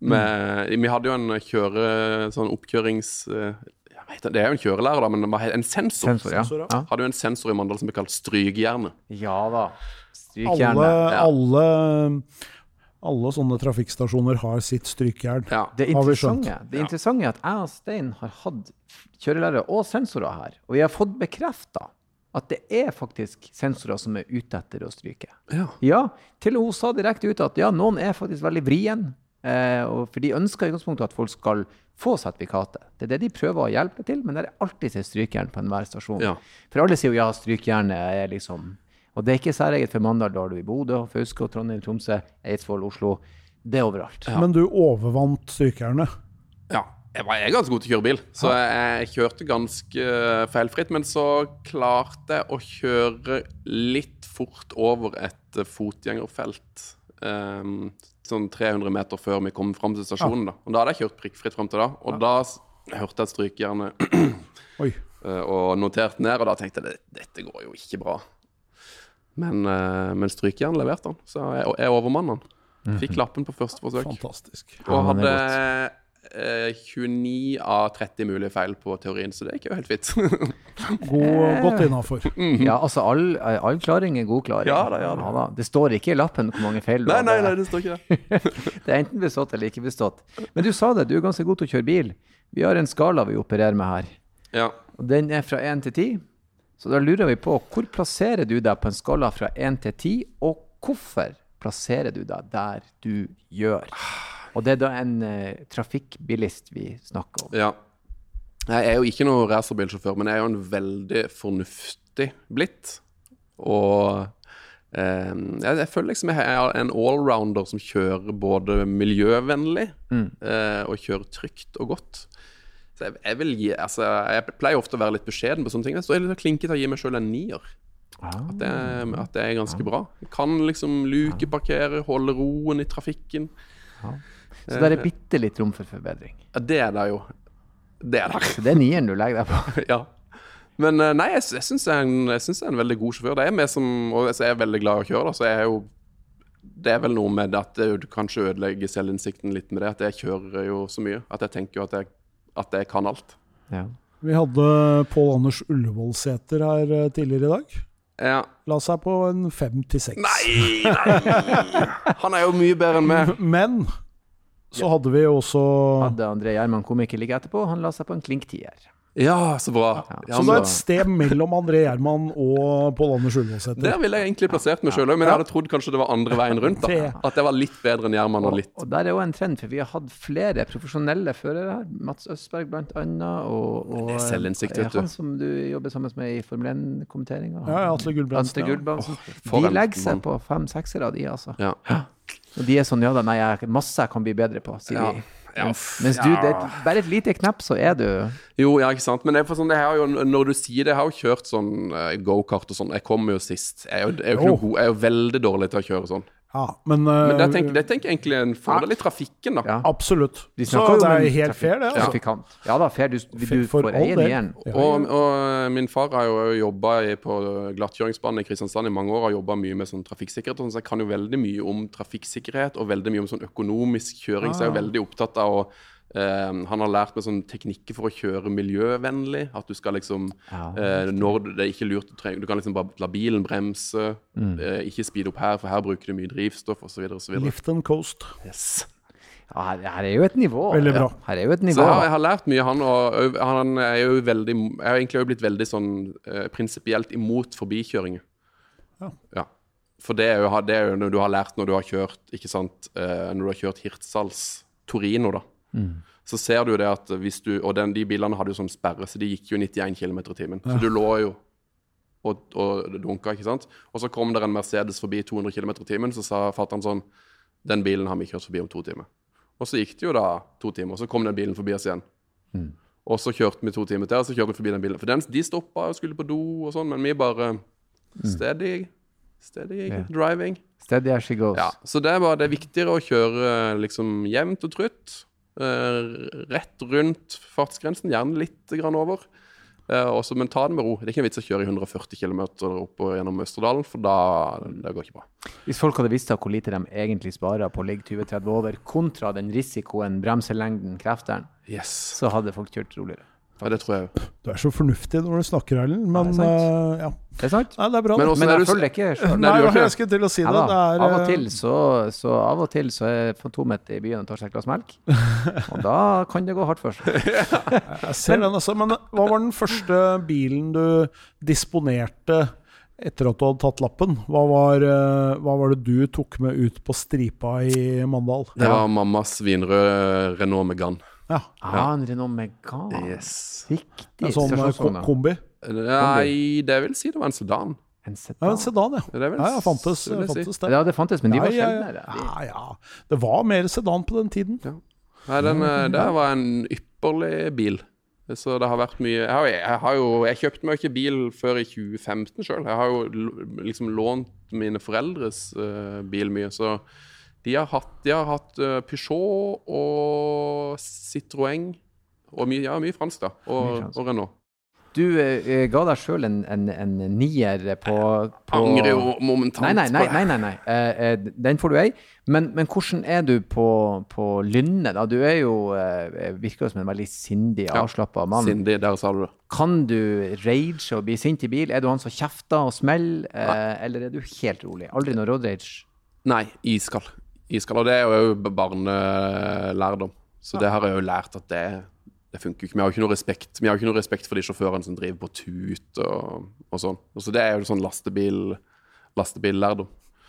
Med, Vi hadde jo en kjøre... Sånn oppkjørings... eh, jeg vet, det er jo en kjørelærer, da, men en sensor. Sensor, ja. Hadde jo en sensor i Mandal som ble kalt strykjerne. Ja da. Alle, Ja. alle, alle sånne trafikkstasjoner har sitt strykjern. Ja. Det Har vi skjønt. interessante, det interessante er at jeg og Stein har hatt kjørelærere og sensorer her, og vi har fått bekrefta at det er faktisk sensorer som er ute etter å stryke. Ja. Ja, til og med hun sa direkte ut at ja, noen er faktisk veldig vrien, eh, og for de ønsker i utgangspunktet at folk skal få sertifikatet. Det er det de prøver å hjelpe til, men det er alltid et strykjern på enhver stasjon. Ja. For alle sier jo ja, strykjernet er liksom Og det er ikke særeget for Mandal, da har du i Bodø, Fauske, Trondheim, Tromsø, Eidsvoll, Oslo. Det er overalt. Men du overvant strykejernet. Jeg var jeg er ganske god til å kjøre bil, så jeg kjørte ganske eh, feilfritt. Men så klarte jeg å kjøre litt fort over et eh, fotgjengerfelt. Um, sånn 300 meter før vi kom fram til stasjonen. da. Og da hadde jeg kjørt prikkfritt fram til da. Og da hørte jeg strykjernet Oi. eh, og notert ned, og da tenkte jeg dette går jo ikke bra. Men, men strykjern leverte han, så jeg, jeg overmann han. Fikk lappen på første forsøk. Fantastisk. Og hadde 29 av 30 mulige feil på teorien, så det er jo helt fint. God, godt innafor. Ja, altså all, all klaring er god klaring. Ja da, ja da. Det står ikke i lappen hvor mange feil du nei, nei, nei, det står ikke det. Det er enten bestått eller ikke bestått. Men du sa det, du er ganske god til å kjøre bil. Vi har en skala vi opererer med her, Ja. og den er fra 1 til 10. Så da lurer vi på, hvor plasserer du deg på en skala fra 1 til 10, og hvorfor plasserer du deg der du gjør? Og det er da en eh, trafikkbilist vi snakker om. ja. Jeg er jo ikke noen racerbilsjåfør, men jeg er jo en veldig fornuftig blitt. Og eh, jeg, jeg føler liksom jeg er en allrounder som kjører både miljøvennlig eh, og kjører trygt og godt. Så jeg, jeg vil gi Altså, jeg pleier ofte å være litt beskjeden på sånne ting. Så jeg er litt klinket til å gi meg sjøl en nier. At det, at det er ganske bra. Jeg kan liksom lukeparkere, holde roen i trafikken. Så det er bitte litt rom for forbedring. Ja, det er det jo. Det er det. Så det er nieren du legger deg på. ja. Men eh, nei, jeg, jeg syns jeg, jeg er en veldig god sjåfør. Det er meg som Og jeg er veldig glad i å kjøre, da, så jeg er jo Det er vel noe med at det, du kanskje ødelegger selvinnsikten litt med det. At jeg kjører jo så mye. At jeg tenker jo at jeg, at jeg kan alt. Ja. Vi hadde Pål Anders Ullevålsæter her eh, tidligere i dag. Ja. La seg på en fem til seks. Nei, nei! Han er jo mye bedre enn meg. Men så hadde vi også Hadde André Gjerman komiker like etterpå, han la seg på en klinktier. Ja, så bra. Ja, Så det er et sted mellom André Gjerman og Pål Anders Ullevålsæter. Der ville jeg egentlig plassert meg sjøl òg, men jeg hadde trodd kanskje det var andre veien rundt. Da At jeg var litt bedre enn Gjerman og litt Og der er jo en trend, for vi har hatt flere profesjonelle førere her. Mats Østberg blant annet. Og, og Det er selvinnsikt, vet du. Han som du jobber sammen med i Formel 1-kommenteringa. Ja, Atle Gulbrandsen, Atle ja. Oh, de legger seg på fem-seksere, de, altså. Ja. Og de er sånn ja da, nei, jeg, masse jeg kan bli bedre på, sier Ja. de. Ja, Men, mens du, det er bare et lite knapp, så er du Jo, ja, ikke sant. Men for sånn, jeg har jo, når du sier det, jeg har jo kjørt sånn eh, gokart og sånn. Jeg kommer jo sist. Jeg er jo, jeg er jo, god, jeg er jo veldig dårlig til å kjøre sånn. Ja, men, Men det eh, tenker, det tenker jeg egentlig er en fordel i trafikken, da. Ja. Absolutt. De Så det er helt trafikk- fair, det. Altså. Trafikant. Ja da, fair. Du, du, For- for får eie nieren. Ja, Og, og min far har jo jobba på glattkjøringsbanen i Kristiansand i mange år. Har jobba mye med sånn trafikksikkerhet, og sånn, så jeg kan jo veldig mye om trafikksikkerhet og veldig mye om sånn økonomisk kjøring. Så jeg er jo veldig opptatt av å eh, Han har lært meg sånn teknikker for å kjøre miljøvennlig. At du skal liksom Ja. uh, Når det er ikke lurt å trenge Du kan liksom bare la bilen bremse. Eh, ikke speede opp her, for her bruker du mye drivstoff osv. Lift and coast. Yes. Ja, her, her er jo et nivå. Veldig bra. Her er jo et Så nivå. jeg har, jeg har lært mye, han. Og han er jo veldig Jeg har egentlig også blitt veldig sånn uh, prinsipielt imot forbikjøringer. Ja. For det er, jo, det er jo noe du har lært når du har kjørt ikke sant, Når du har kjørt Hirtshals Torino, da. Så ser du jo det at hvis du Og den, de bilene hadde jo sånn sperre, så de gikk jo 91 km i timen. Så du lå jo og, og dunka, ikke sant. Og så kom det en Mercedes forbi 200 km i timen, så sa fatter'n sånn Den bilen har vi kjørt forbi om to timer. Og så gikk det jo da to timer, og så kom den bilen forbi oss igjen. Og så kjørte vi to timer til, og så kjørte vi forbi den bilen. For den, de stoppa og skulle på do og sånn, men vi bare Steady, steady yeah. driving. Steady as she goes. Ja, så det er bare det er viktigere å kjøre liksom jevnt og trutt. Eh, rett rundt fartsgrensen, gjerne litt grann over. Eh, også, men ta det med ro. Det er ikke noe vits å kjøre i 140 km opp gjennom Østerdalen, for da det går ikke bra. Hvis folk hadde visst hvor lite de egentlig sparer på å ligge 20-30 over, kontra den risikoen bremselengden krefter, Yes. så hadde folk kjørt roligere. Ja, det tror jeg. Du er så fornuftig når du snakker, Erlend. Men Ja, det er sant. eh, ja. Det er sant? Nei, det er bra. Men Men jeg følger ikke. Nei, jeg skulle til å si. Ja, det er, av og eh, til så, så av og til så er Fantomet i byen og tar seg et glass melk. Og da kan det gå hardt for seg. Jeg ser den også. Men hva var den første bilen du disponerte etter at du hadde tatt lappen? Hva var, eh, hva var det du tok med ut på stripa i Mandal? Det var mammas vinrøde Renault Megane. Ja, Ah, en Renault Megane. Yes. Riktig. En sånn eh, stasjonsvogn, kombi. Nei, det vil si det var en sedan. En Ja, sedan. en sedan, ja. Det vel- Ja, ja, fantes, det si. fantes det. Ja, det fantes, men de var Ja, ja, sjeldnere. ja. De- Ja, ja. Det var mer sedan på den tiden. Nei, den eh, der var en ypperlig bil. Så det har vært mye Jeg har, jeg har jo Jeg kjøpte meg ikke bil før i 2015 sjøl. Jeg har jo liksom lånt mine foreldres uh, bil mye, så de har hatt, de har hatt eh, Peugeot og Citroën og mye, ja, mye fransk, da. Mye Og, fransk. og Renault. Du eh, ga deg sjøl en, en, en nier på, på Angrer jo momentant Nei, nei, nei. på nei, nei. Eh, eh, den får du ei. Men, men hvordan er du på, på lynnet? da? Du er jo, eh, virker som en veldig sindig, Ja. avslappa mann. sindig, der sa du det. Kan du rage og bli sint i bil? Er du han som kjefter og smeller, eh, eller er du helt rolig? Aldri noe road rage? Nei, iskald. Iskald. Og det er jo barnelærdom. Så det har jeg jo lært at det, det funker ikke. Vi har jo ikke noe respekt Vi har ikke noe respekt for de sjåførene som driver på tut og, og sånn. Og så det er jo sånn lastebil lastebillærdom.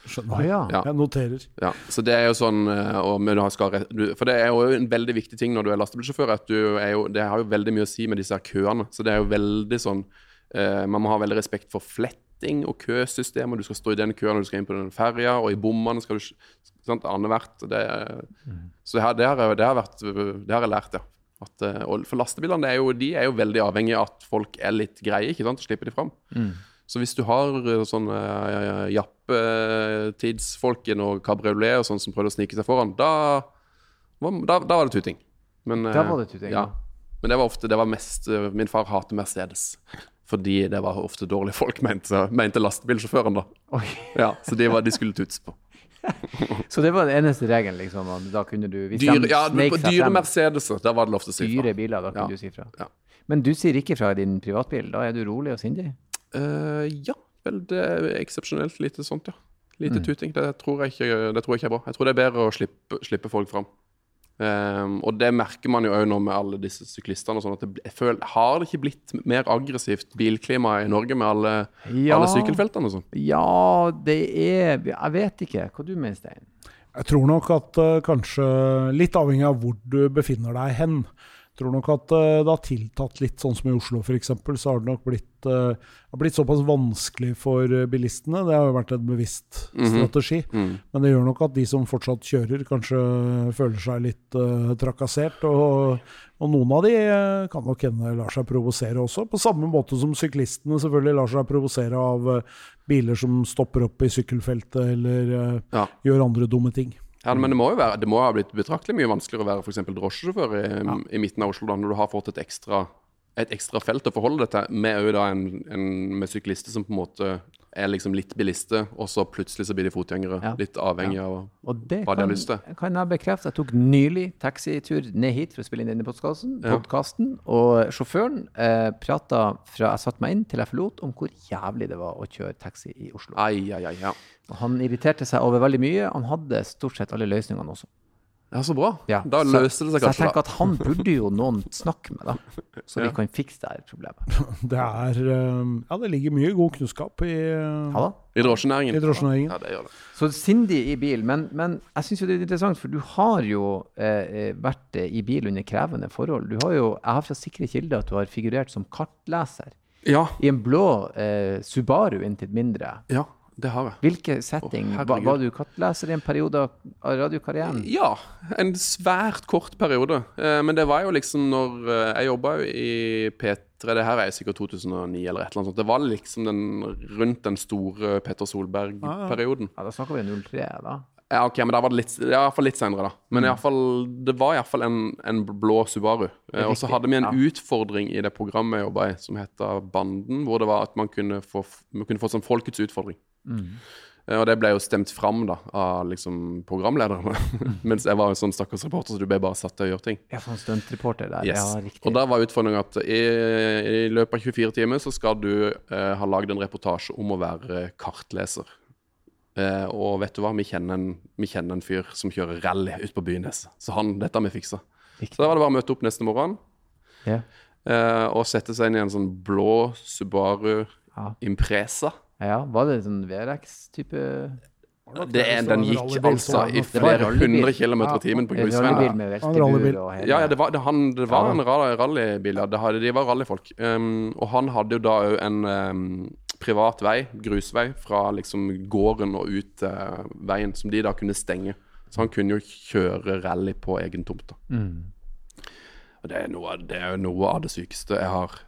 Skjønner. Å ja. Ja. Jeg noterer. Ja, så det er jo sånn eh, og, men du skal, For det er jo en veldig viktig ting når du er lastebilsjåfør, at du er jo Det har jo veldig mye å si med disse køene. Så det er jo veldig sånn eh, Man må ha veldig respekt for fletting og køsystem, og du skal stå i den køen når du skal inn på den ferja, og i bommene skal du sant, annethvert. Det, så det har, det, har, det, har vært, det har jeg lært, ja. At, eh, og for lastebilene er jo, de er jo veldig avhengig av at folk er litt greie, ikke sant, og slipper de fram. Så hvis du har eh, sånne uh, og cabriolet kabriolet og sånn som prøvde å snike seg foran, da, da, da var det tuting. Men, Da eh, var det tuting, Ja. Men det var ofte det var mest eh, Min far hater Mercedes. Fordi det var ofte dårlige folk, mente, mente lastebilsjåføren, da. Oi. Ja, så det var, de skulle tutse på. Så det var den eneste regelen, liksom? og Da kunne du Dyre, ja, på dyre Mercedeser, der var det lov til å si fra. dyre biler, da kunne Ja. du si fra. Ja. Men du sier ikke fra i din privatbil? Da er du rolig og sindig? Uh, ja, vel, det er eksepsjonelt lite sånt, ja. Lite Mm. tuting. Det tror, jeg ikke, det tror jeg ikke er bra. Jeg tror det er bedre å slippe, slippe folk fram. Ehm, og det merker man jo òg nå med alle disse syklistene. sånn at det, jeg føler, Har det ikke blitt mer aggressivt bilklima i Norge med alle, Ja. alle sykkelfeltene sånn? Ja, det er Jeg vet ikke. Hva du mener Stein? Jeg tror nok at uh, kanskje, litt avhengig av hvor du befinner deg hen, tror nok at eh, det har tiltatt litt, sånn som i Oslo f.eks., så har det nok blitt, eh, blitt såpass vanskelig for eh, bilistene. Det har jo vært en bevisst Mhm. strategi. Mm. Men det gjør nok at de som fortsatt kjører, kanskje føler seg litt uh, trakassert. Og, og noen av de kan nok hende lar seg provosere også, på samme måte som syklistene selvfølgelig lar seg provosere av biler som stopper opp i sykkelfeltet eller uh, Ja. gjør andre dumme ting. Ja, men det må jo være, det må ha blitt betraktelig mye vanskeligere å være eksempel drosjesjåfør i, i midten av Oslo, da, når du har fått et ekstra, et ekstra felt å forholde deg til, med, en, en, med syklister som på en måte er liksom litt bilister, og så plutselig så blir de fotgjengere. Ja. Litt avhengig av det Hva de har lyst til. kan jeg bekrefte. Jeg tok nylig taxitur ned hit for å spille inn denne podkasten. Ja. Og sjåføren eh, prata fra jeg satte meg inn til jeg forlot, om hvor jævlig det var å kjøre taxi i Oslo. Ai, ai, ai, ja. Og han irriterte seg over veldig mye. Han hadde stort sett alle løsningene også. Ja, så bra. Ja, Da løser det seg kanskje. Så jeg tenker da. at han burde jo noen snakke med, da. Så vi Ja. kan fikse det her problemet. Det er eh, Ja, det ligger mye god kunnskap i, ja, Ha. I drosjenæringen. i drosjenæringen. Ja, det gjør det. Så sindig i bil, men, men jeg syns jo det er interessant, for du har jo eh, eh, vært eh, i bil under krevende forhold. Du har jo, jeg har fra sikre kilder at du har figurert som kartleser Ja, i en blå eh, Subaru intet mindre. ja, det har jeg. Hvilken setting? Oh, var, var du kattleser i en periode av radiokarrieren? Ja, en svært kort periode. Eh, men det var jo liksom når eh, Jeg jobba jo i P3, det her er sikkert 2009 eller et eller annet sånt. Det var liksom den, rundt den store Petter Solberg-perioden. Ja, Da snakker vi 03, da. Ja, ok, men da var det litt, ja, litt senere, da. Men i hvert fall, det var iallfall en, en blå Subaru. Eh, og så hadde vi en ja. utfordring i det programmet jeg jobba i, som heter Banden, hvor det var at man kunne få, man kunne få sånn folkets utfordring. Eh, Og det ble jo stemt fram da, av liksom programlederne. Mens jeg var en sånn stakkars reporter, så du ble bare satt til å gjøre ting. Ja, sånn stuntreporter der. Yes. Ja, riktig. Og da var utfordringen at i, i løpet av 24 timer så skal du eh, ha lagd en reportasje om å være kartleser. Eh, og vet du hva, vi kjenner, en, vi kjenner en fyr som kjører rally ut på Bynes. Så han, dette har vi fiksa. Riktig. Så da var det bare å møte opp neste morgen Ja. eh, og sette seg inn i en sånn blå Subaru Ja. Impresa. Ja, var det sånn VRX-type Det er, den gikk altså i flere hundre kilometer i timen på grusveien. Ja, det var, det, han, det var en rallybil. Ja. De var rallyfolk. Um, og han hadde jo da òg en um, privat vei, grusvei, fra liksom gården og ut uh, veien, som de da kunne stenge. Så han kunne jo kjøre rally på egen tomt. da. Mm. Og det er, noe, det er jo noe av det sykeste jeg har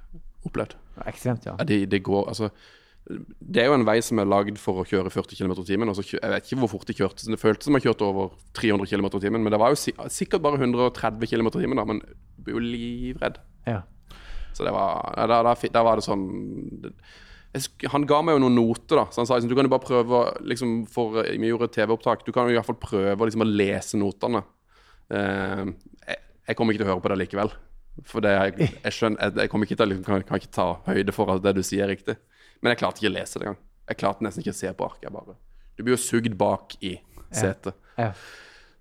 opplevd. Ekstremt, ja. Ja, det, det går, altså det er jo en vei som er lagd for å kjøre 40 km i timen. Jeg vet ikke hvor fort de kjørte. Det føltes som jeg kjørte over 300 km i timen. Men det var jo sikkert bare 130 km i timen, da, men jeg ble jo livredd. ja. Så det var, ja, fi- da var det sånn det, Han ga meg jo noen noter, da. Så han sa liksom, du kan jo bare prøve liksom, for Vi gjorde TV-opptak. Du kan jo i hvert fall prøve liksom, å lese notene. Uh, jeg, jeg kommer ikke til å høre på det likevel. For det, jeg, jeg skjønner jeg, jeg kommer ikke til å liksom, kan, kan ikke ta høyde for at det du sier, er riktig. Men jeg klarte ikke å lese det engang. Jeg klarte nesten ikke å se på arket. bare Du blir jo sugd bak i setet. ja.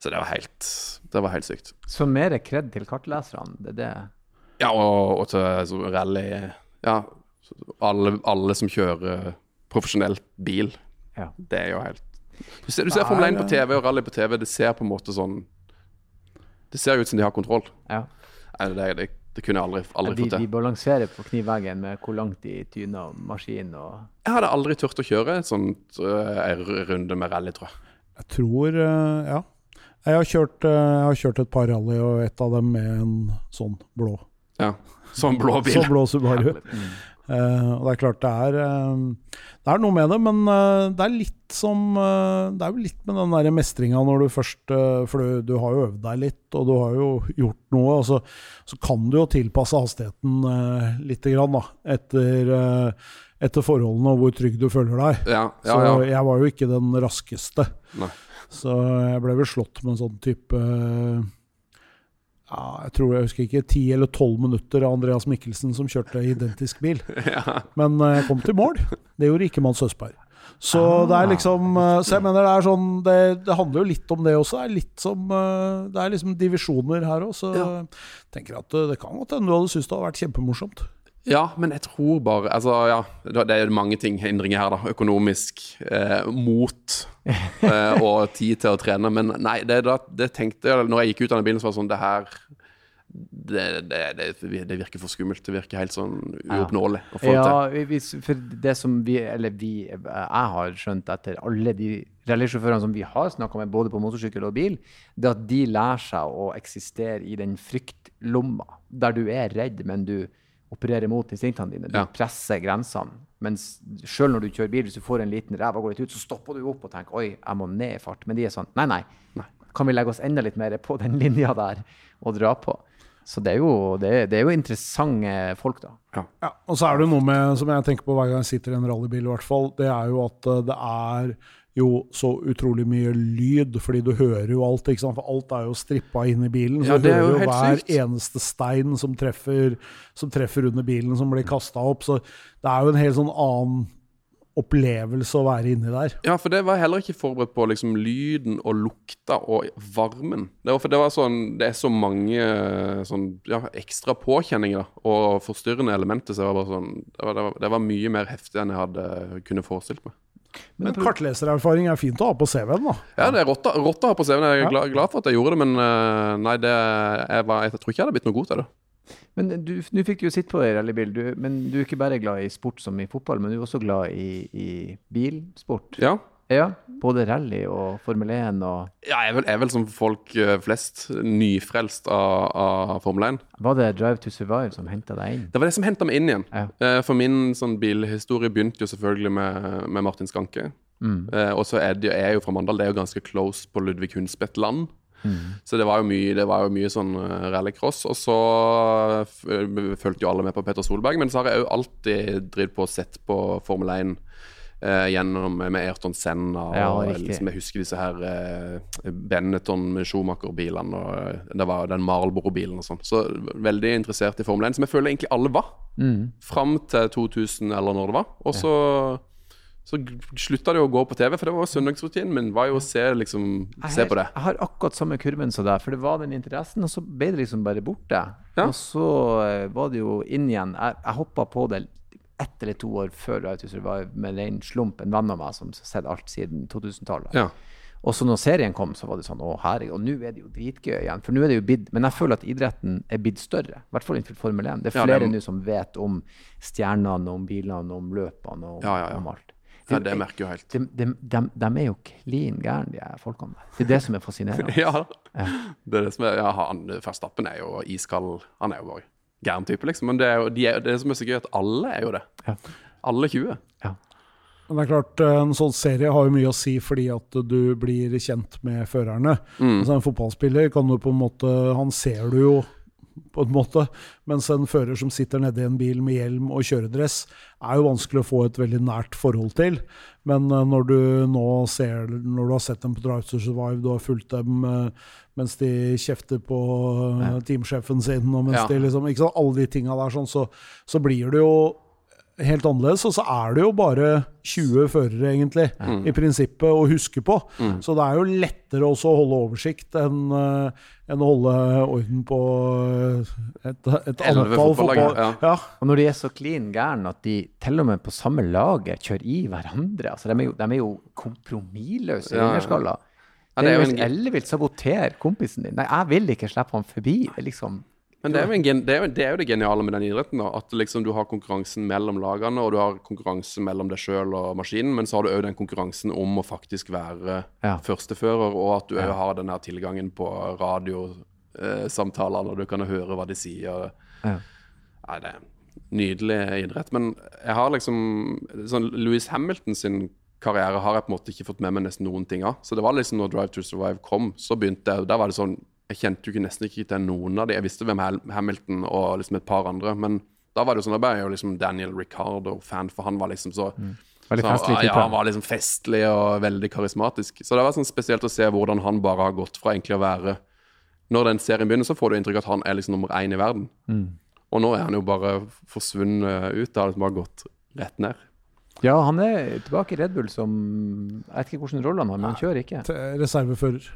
Så det var helt Det var helt sykt. Så mer kred til kartleserne, det er det Ja, og, og til rally Ja, alle, alle som kjører profesjonelt bil. Ja. Det er jo helt Du ser, du ser Formel 1 på TV og rally på TV. Det ser på en måte sånn Det ser ut som de har kontroll. ja. Nei, det, det, det kunne jeg aldri, aldri De, fått de balanserer på knivveggen med hvor langt de tyner maskinen og Jeg hadde aldri turt å kjøre et sånt uh, runde med rally, tror jeg. Jeg tror uh, Ja. Jeg har, kjørt, uh, jeg har kjørt et par rally, og et av dem med en sånn blå. Ja. Sånn blå bil. sånn blå Subaru. Eh, og det er klart det er uh, Det er noe med det, men uh, det er litt som Det er jo litt med den der mestringa når du først For du, du har jo øvd deg litt, og du har jo gjort noe. Og så, så kan du jo tilpasse hastigheten uh, lite grann, da. Etter, etter forholdene og hvor trygg du føler deg. Ja, ja, Så jeg var jo ikke den raskeste. Nei. Så jeg ble vel slått med en sånn type ja, Jeg tror jeg husker ikke 10 eller 12 minutter av Andreas Mikkelsen som kjørte identisk bil. ja. Men eh, jeg kom til mål. Det gjorde ikke Mann Søsberg. Så Ah, det er liksom eh, Så jeg mener det er sånn Det, det handler jo litt om det også. Det er litt som eh, Det er liksom divisjoner her òg, så Ja. jeg tenker at eh, det kan godt hende du hadde syntes det hadde vært kjempemorsomt. Ja, men jeg tror bare Altså, ja, det er mange ting, hindringer her, da. Økonomisk, eh, mot eh, og tid til å trene. Men nei, det, da, det tenkte jeg Når jeg gikk ut av den bilen, så var det sånn Det her det, det, det, virker for skummelt. Det virker helt sånn uoppnåelig å få det til. Ja, hvis, for det som vi, eller vi, jeg har skjønt etter alle de rallysjåførene som vi har snakka med, både på motorsykkel og bil, det at de lærer seg å eksistere i den fryktlomma, der du er redd, men du opererer mot instinktene dine. Du Ja. presser grensene. Mens sjøl når du kjører bil, hvis du får en liten ræv og går litt ut, så stopper du opp og tenker oi, jeg må ned i fart. Men de er sånn nei, nei. Kan vi legge oss enda litt mer på den linja der og dra på? Så det er jo, det er, det er jo interessante folk, da. Ja, og så er det noe med, som jeg tenker på hver gang jeg sitter i en rallybil, i hvert fall, det er jo at eh, det er jo så utrolig mye lyd, fordi du hører jo alt, ikke sant? for alt er jo strippa inn i bilen. Så Ja, du er hører jo hver sykt. eneste stein som treffer, som treffer under bilen, som blir kasta opp. Så det er jo en helt sånn annen opplevelse å være inni der. Ja, for det var jeg heller ikke forberedt på. liksom Lyden og lukta og varmen. Det var, for det var sånn Det er så mange eh, sånn, ja, ekstra påkjenninger og forstyrrende elementer. Så det var bare sånn det var, det, var, det var mye mer heftig enn jeg hadde kunne forestilt meg. Men kartlesererfaring er fint å ha på CV-en, da. Ja, det er rått å rått å ha på CV-en. Jeg er glad, glad for at jeg gjorde det, men eh, nei, det, jeg, var, jeg tror ikke jeg hadde blitt noe god til det. Men du, nå fikk du jo sitte på deg rallybil, du, men du er ikke bare glad i sport som i fotball, men du er også glad i, i bilsport. Ja, Ja, både rally og Formel 1 og ja jeg, er vel, jeg er vel som folk eh, flest nyfrelst av, av Formel 1. Var det Drive to Survive som henta deg inn? Det var det som henta meg inn igjen. Ja. Eh, For min sånn bilhistorie begynte jo selvfølgelig med, med Martin Skanke. Mm. og så er det er jo fra Mandal, det er jo ganske close på Ludvig Hundspeth land. Så det var jo mye, det var jo mye sånn rallycross. Og så eh, fulgte jo alle med på Petter Solberg, men så har jeg jo alltid drevet på og sett på Formel 1 eh, gjennom med Ayrton Senna Ja, og liksom, jeg husker disse her eh, Benetton Schumacher-bilene og eh, det var den Marlboro-bilen og sånn. Så veldig interessert i Formel 1, som jeg føler egentlig alle var. Mm. Fram til 2000 eller når det var. Og så, så slutta det å gå på TV, for det var søndagsrutinen min. var jo å se, liksom, se på det. Jeg har akkurat samme kurven som deg, for det var den interessen, og så ble det liksom bare borte. Ja. Og så eh, var det jo inn igjen. Jeg, jeg hoppa på det ett eller to år før Right to Survive med ren slump, en venn av meg som har sett alt siden 2000-tallet. Ja. Og så når serien kom, så var det sånn Å, herregud. Og nå er det jo dritgøy igjen. For nå er det jo bid, Men jeg føler at idretten er blitt større. I hvert fall innenfor Formel 1. Det er Ja, er- flere nå som vet om stjernene, om bilene, om løpene og Ja, ja, ja. om alt. ja, det merker jo helt. De, de, de, de er jo klin gærne, de er folkene der. Det er det som er fascinerende. Ja, det er det som er ja, han, Verstappen er jo iskald. Han er jo bare gæren type, liksom. Men det, er jo, de er, det som er så gøy, at alle er jo det. Ja. Alle 20. Ja. Men det er klart, En sånn serie har jo mye å si fordi at du blir kjent med førerne. Altså En fotballspiller kan du på en måte Han ser du jo på en måte, mens en fører som sitter nede i en bil med hjelm og kjøredress, er jo vanskelig å få et veldig nært forhold til. Men eh, når du nå ser Når du har sett dem på Drive to Survive, du har fulgt dem eh, mens de kjefter på eh, teamsjefen sin, og mens Ja. de liksom ikke sant, Alle de tinga der, sånn, så, så blir det jo helt annerledes. Og så er det jo bare 20 førere, egentlig, i prinsippet, å huske på. Så det er jo lettere også å holde oversikt enn eh, enn å holde orden på eh, et, et fotballag, fotball... ja. Ja. Og når de er så klin gærne at de til og med på samme laget kjører i hverandre altså De er jo, de er jo kompromissløse Ja, ja. Ja, det er jo hvis en- Elle vil sabotere kompisen din Nei, jeg vil ikke slippe ham forbi. Liksom Men det er, gen- det, er jo, det er jo det geniale med den idretten. da, At liksom du har konkurransen mellom lagene, og du har konkurranse mellom deg sjøl og maskinen. Men så har du òg den konkurransen om å faktisk være Ja. førstefører, og at du òg har den her tilgangen på radiosamtaler, og du kan høre hva de sier. Ja. Nei, det er nydelig idrett. Men jeg har liksom sånn Louis Hamilton sin karriere har jeg på en måte ikke fått med meg nesten noen ting av. Så det var liksom når Drive to Survive kom, så begynte jeg Der var det sånn Jeg kjente jo nesten ikke til noen av de. Jeg visste hvem Hamilton og liksom et par andre, men da var det jo sånn Da ble jeg jo liksom Daniel Ricardo-fan, for han var liksom så mm. så Ja, han var liksom festlig og veldig karismatisk. Så det var sånn spesielt å se hvordan han bare har gått fra egentlig å være Når den serien begynner, så får du inntrykk av at han er liksom nummer én i verden. Og nå er han jo bare forsvunnet ut. Det har liksom bare gått rett ned. Ja, han er tilbake i Red Bull som Jeg vet ikke hvilken rolle han har, men han kjører ikke. Reservefører.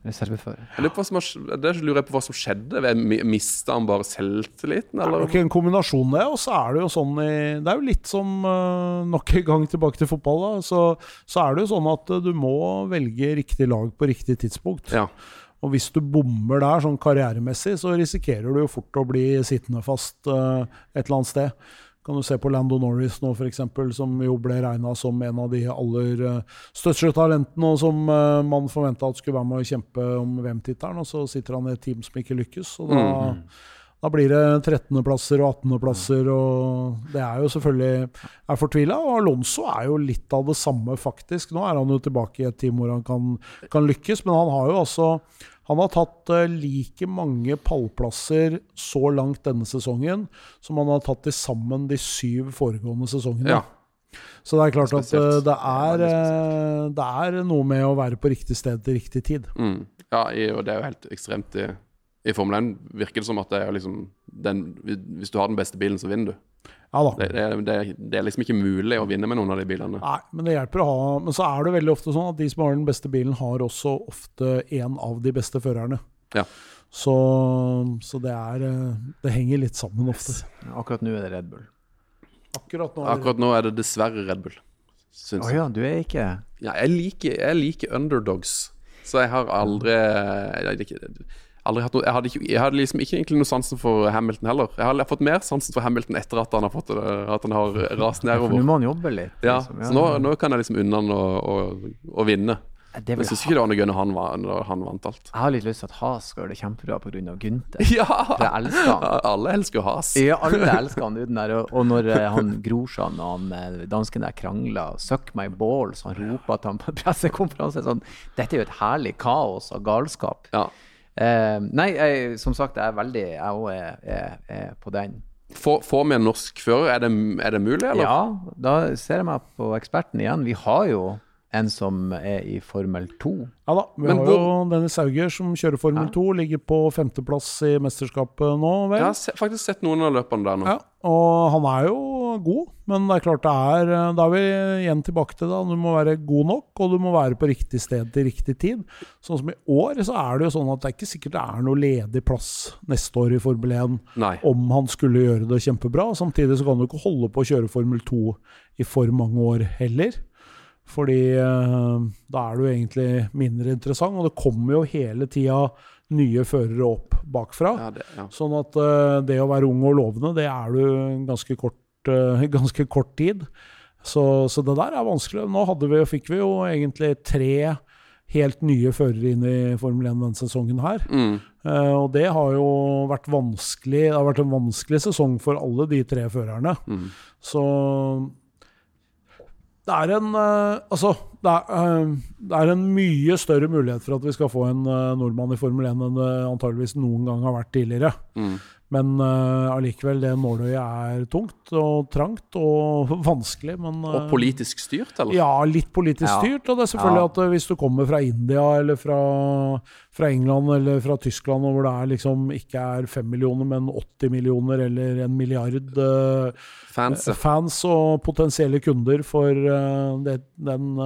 Reservefører. Jeg lurer på hva som lurer jeg på hva som skjedde. Mista han bare selvtilliten, Det er eller? nok en kombinasjon, det. Og så er det jo sånn i Det er jo litt som eh, Nok en gang tilbake til fotball, da. Så, så er det jo sånn at eh, du må velge riktig lag på riktig tidspunkt. Ja. Og hvis du bommer der sånn karrieremessig, så risikerer du jo fort å bli sittende fast eh, et eller annet sted. Kan du se på Lando Norris nå, f.eks., som jo ble regna som en av de aller uh, største talentene, og som eh, man forventa skulle være med å kjempe om VM-tittelen, og så sitter han i et team som ikke lykkes. Og da, da blir det 13.-plasser og 18.-plasser, og det er jo selvfølgelig er fortvila. Og Alonso er jo litt av det samme, faktisk. Nå er han jo tilbake i et team hvor han kan, kan lykkes, men han har jo altså han har tatt eh, like mange pallplasser så langt denne sesongen som han har tatt til sammen de syv foregående sesongene. ja. Så det er klart at eh, det er, eh, det er noe med å være på riktig sted til riktig tid. Mm. ja og det er jo helt ekstremt i, i Formel 1. Virker det som at det er liksom den, Hvis du har den beste bilen, så vinner du. Ja da. Det, det, det, det er liksom ikke mulig å vinne med noen av de bilene. Nei, men det hjelper å ha Men så er det veldig ofte sånn at de som har den beste bilen, har også ofte en av de beste førerne. Ja. Så, så det er eh, Det henger litt sammen ofte. Akkurat nå er det Red Bull. Akkurat nå er det Akkurat nå er det dessverre Red Bull. Syns Å oh ja, du er ikke Ja, jeg liker, jeg liker underdogs, så jeg har aldri Jeg, jeg, aldri hatt noe, jeg, hadde ikke, jeg hadde liksom ikke egentlig noe sansen for Hamilton heller. Jeg har fått mer sansen for Hamilton etter at han har, fått, det- at han har rast For nå må han jobbe litt. Ja, liksom. så nå, nå kan jeg liksom unne han å, å, å vinne. Det Jeg syns ikke det var noe gøy når han, når han vant alt. Jeg har litt lyst til at Has skal gjøre det kjempebra pga. Gunther. Ja! For jeg elsker han. Alle elsker jo Has. Ja, alle elsker han uten der. Og, og når eh, han Grosjan og han eh, dansken der krangler, 'suck my balls', han roper at han på pressekonferanse sånn Dette er jo et herlig kaos av galskap. Ja. Eh, nei, jeg, som sagt, jeg er veldig Jeg òg er, er, er på den. Får vi en norsk fører? Er det, er det mulig, eller? Ja, da ser jeg meg på eksperten igjen. Vi har jo en som er i Formel 2. Ja da, vi Men har jo Dennis Hauger som kjører Formel Ja. 2, ligger på femteplass i mesterskapet nå, vel? Jeg har se, faktisk sett noen av løpene der nå. Ja, og han er jo god, men det er klart det er Da er vi igjen tilbake til det. Du må være god nok, og du må være på riktig sted til riktig tid. Sånn som i år, så er det jo sånn at det er ikke sikkert det er noe ledig plass neste år i Formel 1 Nei. om han skulle gjøre det kjempebra. Samtidig så kan du ikke holde på å kjøre Formel 2 i for mange år heller. Fordi eh, da er du egentlig mindre interessant, og det kommer jo hele tida nye førere opp bakfra. Ja, det, ja. Sånn at eh, det å være ung og lovende, det er du ganske kort, eh, ganske kort tid. Så, så det der er vanskelig. Nå vi, fikk vi jo egentlig tre helt nye førere inn i Formel 1 denne sesongen her. Mm. Uh, og det har jo vært vanskelig Det har vært en vanskelig sesong for alle de tre førerne. Mm. Så det er en eh, Altså, det er, eh, det er en mye større mulighet for at vi skal få en eh, nordmann i Formel 1 enn det antageligvis noen gang har vært tidligere. Mm. Men eh, allikevel, det nåløyet er tungt og trangt og vanskelig. Men, eh, Og politisk styrt, eller? ja, litt politisk Ja. styrt. Og det er selvfølgelig Ja. at eh, hvis du kommer fra India eller fra, fra England eller fra Tyskland, og hvor det er liksom ikke er fem millioner, men 80 millioner eller en milliard Fans. fans og potensielle kunder for det, den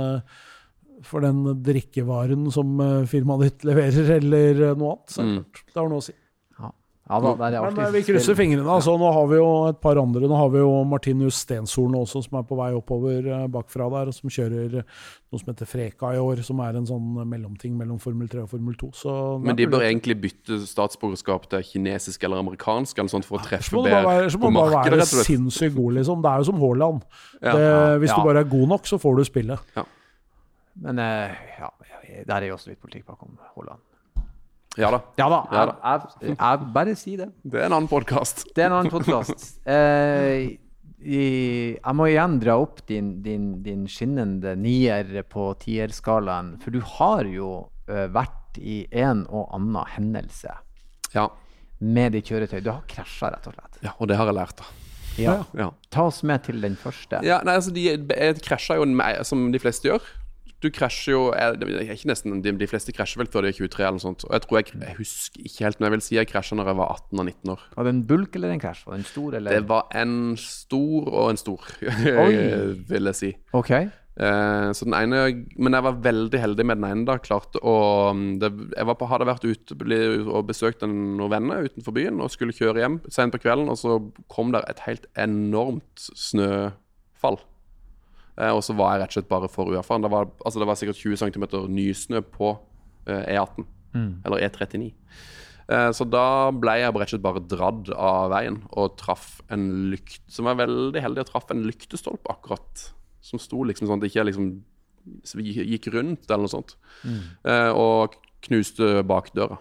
for den drikkevaren som firmaet ditt leverer, eller noe annet. Så Mm. det har noe å si. Ja da, det er Men alltid eh, vi krysser fingrene. Altså, nå har vi jo et par andre. Nå har vi jo Martinus Stenshorn også, som er på vei oppover eh, bakfra der, og som kjører noe som heter Freka i år, som er en sånn mellomting mellom Formel 3 og Formel 2. Så Men de bør egentlig bytte statsborgerskap til kinesisk eller amerikansk, eller sånt for å treffe må du bare bedre være, så må du bare markedet, være sinnssykt god, liksom. Det er jo som Haaland. Ja. Ja, hvis ja. du bare er god nok, så får du spille. Men eh, ja, der er jo også litt politikk bakom Haaland. Ja da. Ja da, Ja jeg, jeg, jeg bare si det. Det er en annen podkast. Det er en annen podkast. Eh, jeg må igjen dra opp din, din, din skinnende nier på tierskalaen, for du har jo eh, vært i en og annen hendelse Ja. med ditt kjøretøy. Du har krasja, rett og slett. ja, og det har jeg lært, da. Ja. Ja. Ta oss med til den første. Ja, nei, altså De jeg krasjer jo med, som de fleste gjør. Du krasjer jo jeg, nesten, de, fleste krasjer vel før de er 23 eller noe sånt. Og jeg tror jeg, jeg husker ikke helt, men jeg vil si jeg krasja når jeg var 18 og 19 år. Var det en bulk eller en krasj? Var det en stor eller Det var en stor og en stor, vil jeg si. OK. Eh, så den ene Men jeg var veldig heldig med den ene. da Klarte å Jeg var på, hadde vært ute og besøkt en- noen venner utenfor byen og skulle kjøre hjem sent på kvelden, og så kom der et helt enormt snøfall. Eh, og så var jeg rett og slett bare for uerfaren. Det var, altså det var sikkert 20 cm nysnø på eh, E18, eller E39. Eh, Så da ble jeg rett og slett bare dratt av veien og traff en lykt Som var veldig heldig og traff en lyktestolpe akkurat. Som sto liksom sånn at det ikke liksom gikk rundt eller noe sånt. Mm. Og knuste bakdøra.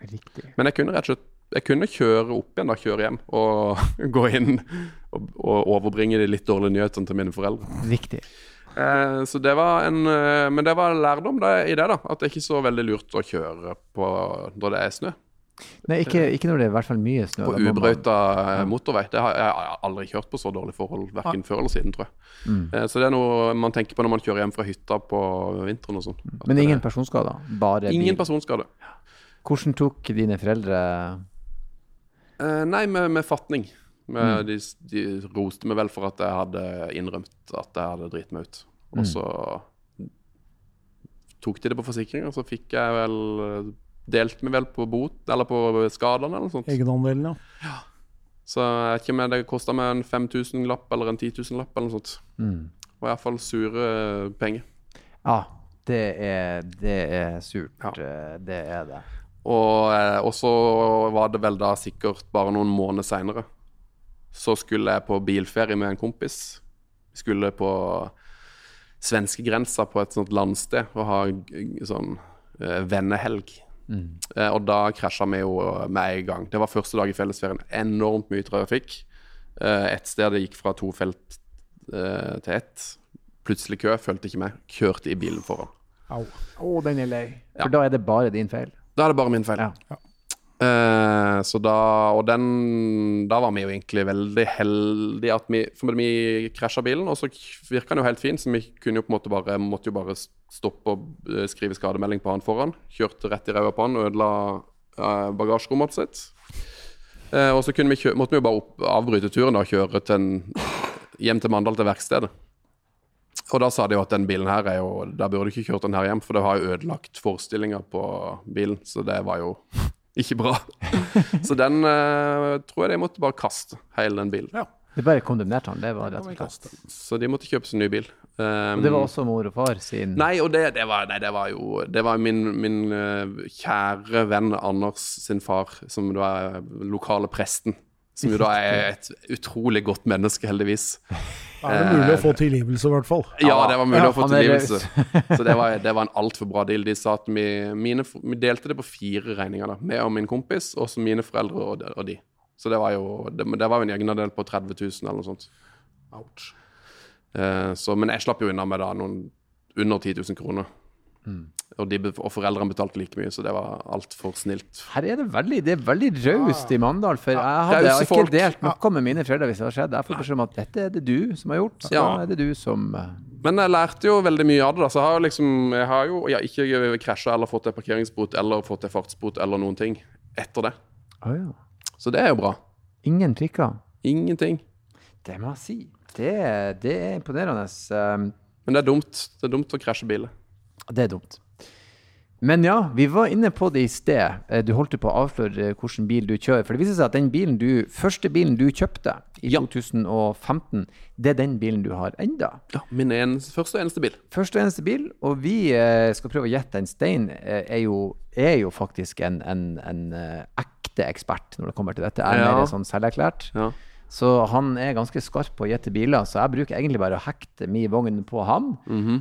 Riktig. Men jeg kunne rett og slett jeg kunne kjøre opp igjen, da, kjøre hjem og gå inn og, og overbringe de litt dårlige nyhetene til mine foreldre. Riktig. Eh, så det var en eh, Men det var lærdom det, i det, da. At det er ikke så veldig lurt å kjøre på når det er snø. Nei, ikke, ikke når det er i hvert fall mye snø. På man- ubrøyta eh, motorvei. Det har jeg har aldri kjørt på så dårlige forhold, verken før eller siden, tror jeg. Mm. Eh, så det er noe man tenker på når man kjører hjem fra hytta på vinteren og sånn. Men ingen personskader? Bare Ingen bil? personskade. Hvordan tok dine foreldre Eh, nei, med, med fatning. Med, Mm. de, de roste meg vel for at jeg hadde innrømt at jeg hadde driti meg ut. Og Mm. så tok de det på forsikring, og så fikk jeg vel Delte meg vel på bot, eller på skadene, eller noe sånt. Egenandelen, ja. Så jeg vet ikke om det kosta meg en 5000-lapp eller en 10 000-lapp eller noe sånt. mm. Det var iallfall sure eh, penger. Ja, det er, det er surt. Ja. eh, Det er det. Og, eh, og så var det vel da sikkert bare noen måneder seinere. Så skulle jeg på bilferie med en kompis. Vi skulle på svenskegrensa på et sånt landsted og ha sånn eh, vennehelg. Mm. og da krasja vi jo med en gang. Det var første dag i fellesferien. Enormt mye trafikk. Eh, et sted det gikk fra to felt eh, til ett. Plutselig kø, fulgte ikke med. Kjørte i bilen foran. Au. Å, den er lei. Ja. For da er det bare din feil. Da er det bare min feil. Ja. Uh, så da Og den Da var vi jo egentlig veldig heldige at vi For vi krasja bilen, og så virka den jo helt fin, så vi kunne jo på en måte bare måtte jo bare stoppe og eh, skrive skademelding på han foran. Kjørte rett i ræva på han og ødela uh, bagasjerommet sitt. Uh, og så vi måtte vi jo bare opp, avbryte turen da, og kjøre til en, hjem til Mandal til verkstedet. Og da sa de jo at den bilen her er jo Da burde du ikke kjørt den her hjem, for det har jo ødelagt forestillinga på bilen. Så det var jo ikke bra. Så den uh, tror jeg de måtte bare kaste, hele den bilen. Ja. De bare kondemnerte han. Det var rett og slett. Så de måtte kjøpe seg ny bil. Um, Og det var også mor og far sin Nei, og det, det, var, nei, det var jo Det var min, min uh, kjære venn Anders sin far, som var lokale presten. Som jo da er et utrolig godt menneske, heldigvis. Da er det mulig å få tilgivelse, i hvert fall. Ja, det var mulig Ja, å få tilgivelse. Så det var, det var en altfor bra deal. De sa at vi, mine, vi delte det på fire regninger, da. Meg og min kompis, og så mine foreldre og, de- og de. Så det var jo det, det var en egenandel på 30 000 eller noe sånt. Ouch. Eh, så, men jeg slapp jo unna med da noen under 10 000 kroner. Og, de, og foreldrene betalte like mye, så det var altfor snilt. Her er det veldig Det er veldig raust i Mandal, for jeg hadde Rause ikke folk. delt noe med mine foreldre hvis det hadde skjedd. Jeg får beskjed om at dette er det du som har gjort, så Ja. er det du som eh, Men jeg lærte jo veldig mye av det. da Så jeg har liksom Jeg har jo ja, ikke krasja eller fått en parkeringsbot eller fått en fartsbot eller noen ting etter det. Oh, ja. Så det er jo bra. Ingen prikker. Ingenting. Det må jeg si. Det, det er imponerende. Um, Men det er dumt. Det er dumt å krasje biler. Det er dumt. Men ja, vi var inne på det i sted. Eh, Du holdt på å avsløre eh, hvilken bil du kjører. For det viser seg at den bilen du, første bilen du kjøpte i Ja. 2015, det er den bilen du har enda. Ja, Min eneste, første og eneste bil. Første og eneste bil, og vi eh, skal prøve å gjette. En Stein er, jo, er jo faktisk en, en, en ekte ekspert når det kommer til dette. Jeg er Ja. mer sånn selverklært. Ja. Så han er ganske skarp på å gjette biler, så jeg bruker egentlig bare å hekte min vogn på ham,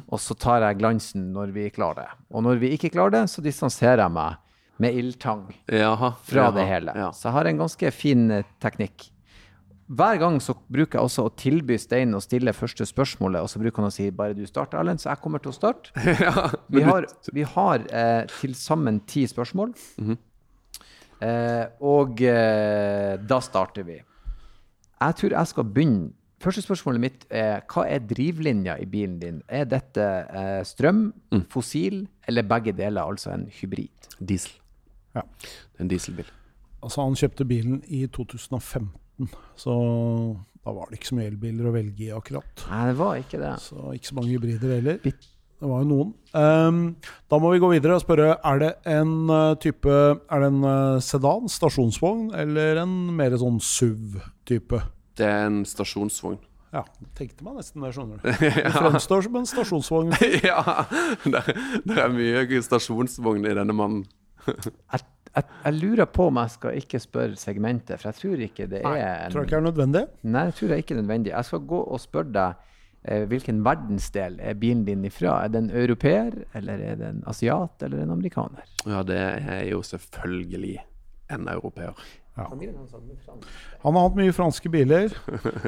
og så tar jeg glansen når vi klarer det. Og når vi ikke klarer det, så distanserer jeg meg med ildtang Jaha. fra jaha, det hele. Ja. Så jeg har en ganske fin eh, teknikk. Hver gang så bruker jeg også å tilby Stein å stille første spørsmålet, og så bruker han å si bare du starter, Erlend, så jeg kommer til å starte. ja, Vi har, vi har eh, til sammen ti spørsmål. eh, og eh, da starter vi. Jeg tror jeg skal begynne. Første spørsmålet mitt er hva er drivlinja i bilen din? Er dette eh, strøm, Mm. fossil eller begge deler, altså en hybrid? Diesel. Ja. Det er en dieselbil. Altså, han kjøpte bilen i 2015, så da var det ikke så mye elbiler å velge i akkurat. Nei, det var ikke det. Så ikke så mange hybrider heller. Bitt- Det var jo noen. Um, da må vi gå videre og spørre er det en eh, type Er det en eh, sedan, stasjonsvogn, eller en mer sånn SUV-type? Det er en stasjonsvogn. Ja, tenkte meg nesten det, skjønner du. Det fremstår som en stasjonsvogn. ja! Det, det er mye stasjonsvogn i denne mannen. Jeg, jeg, jeg lurer på om jeg skal ikke spørre segmentet, for jeg tror ikke det er en tror jeg ikke er nødvendig. Nei, jeg tror det er ikke nødvendig. Jeg skal gå og spørre deg hvilken verdensdel er bilen din ifra? Er det en europeer, eller er det en asiat, eller en amerikaner? Ja, det er jo selvfølgelig en europeer. Han har hatt mye franske biler.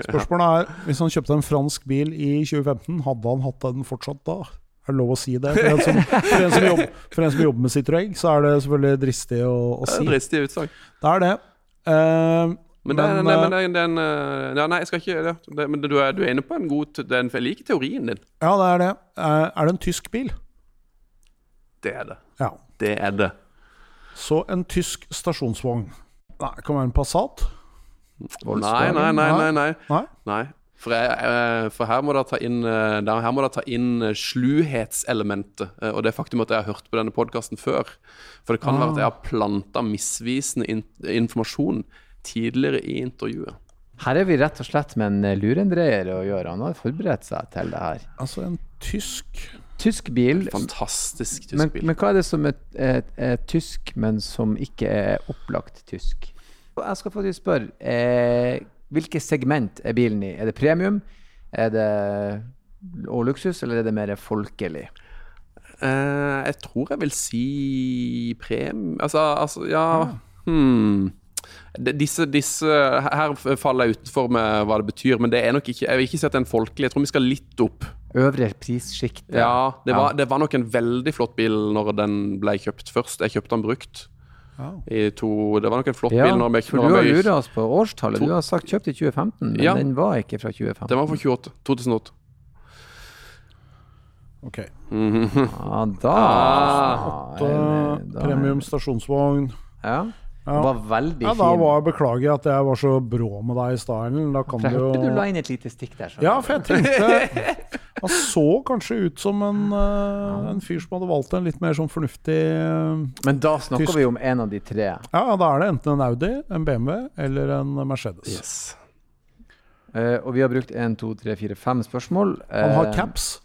Spørsmålet er, hvis han kjøpte en fransk bil i 2015, hadde han hatt den fortsatt da? Er det lov å si det? For en som, for en som, jobber, for en som jobber med Citroën, så er det selvfølgelig dristig å, å Det er si. dristig utsagn. Det er det. Eh, Men, det, er- nei, eh, men det, er- det er en eh, ja, Nei, jeg skal ikke det, det, Men du er, du er inne på en god te- det er en, Jeg liker teorien din. ja, det er det. Eh, er det en tysk bil? Det er det. Ja. Det er det. Så en tysk stasjonsvogn. Nei, kan være en Passat. Nei, nei, nei. nei, nei. Nei? nei. For, jeg, for her må dere ta inn Her må dere ta inn sluhetselementet. Og det faktum at jeg har hørt på denne podkasten før. For det kan være at jeg har planta misvisende in informasjon tidligere i intervjuet. Her er vi rett og slett med en eh, lurendreier å gjøre. Han har forberedt seg til det her. Altså en tysk Tysk bil. Fantastisk tysk Men, bil. men hva er det som er, er, er tysk, men som ikke er opplagt tysk? Og Jeg skal faktisk spørre, eh, hvilket segment er bilen i? Er det premium? Er det og luksus, eller er det mer folkelig? Eh, jeg tror jeg vil si premium Altså, altså ja hmm. Det- Disse, disse Her faller jeg utenfor med hva det betyr, men det er nok ikke Jeg vil ikke si at det er en folkelig. Jeg tror vi skal litt opp. Øvre prissjikt? Ja, det var, det var nok en veldig flott bil når den ble kjøpt først. Jeg kjøpte den brukt. Ja. I to, det var nok en flott Ja, bil når vi for når du har lura oss på årstallet. To- Du har sagt kjøpt i 2015, men Ja. den var ikke fra 2015. Den var fra 28, 2008. Ok. Ja, da, Ah, Da, da- premium stasjonsvogn. Ja. Ja. Var veldig Ja, da fin. var, beklager at jeg var så brå med deg i starten. Da kan For jeg du hørte du la inn et lite stikk der. så- Ja, for jeg tenkte Han så kanskje ut som en, uh, en fyr som hadde valgt en litt mer sånn fornuftig uh, Men da snakker Tysk. vi om en av de tre. Ja, da er det enten en Audi, en BMW eller en Mercedes. Yes. Uh, og vi har brukt én, to, tre, fire, fem spørsmål. Han har caps.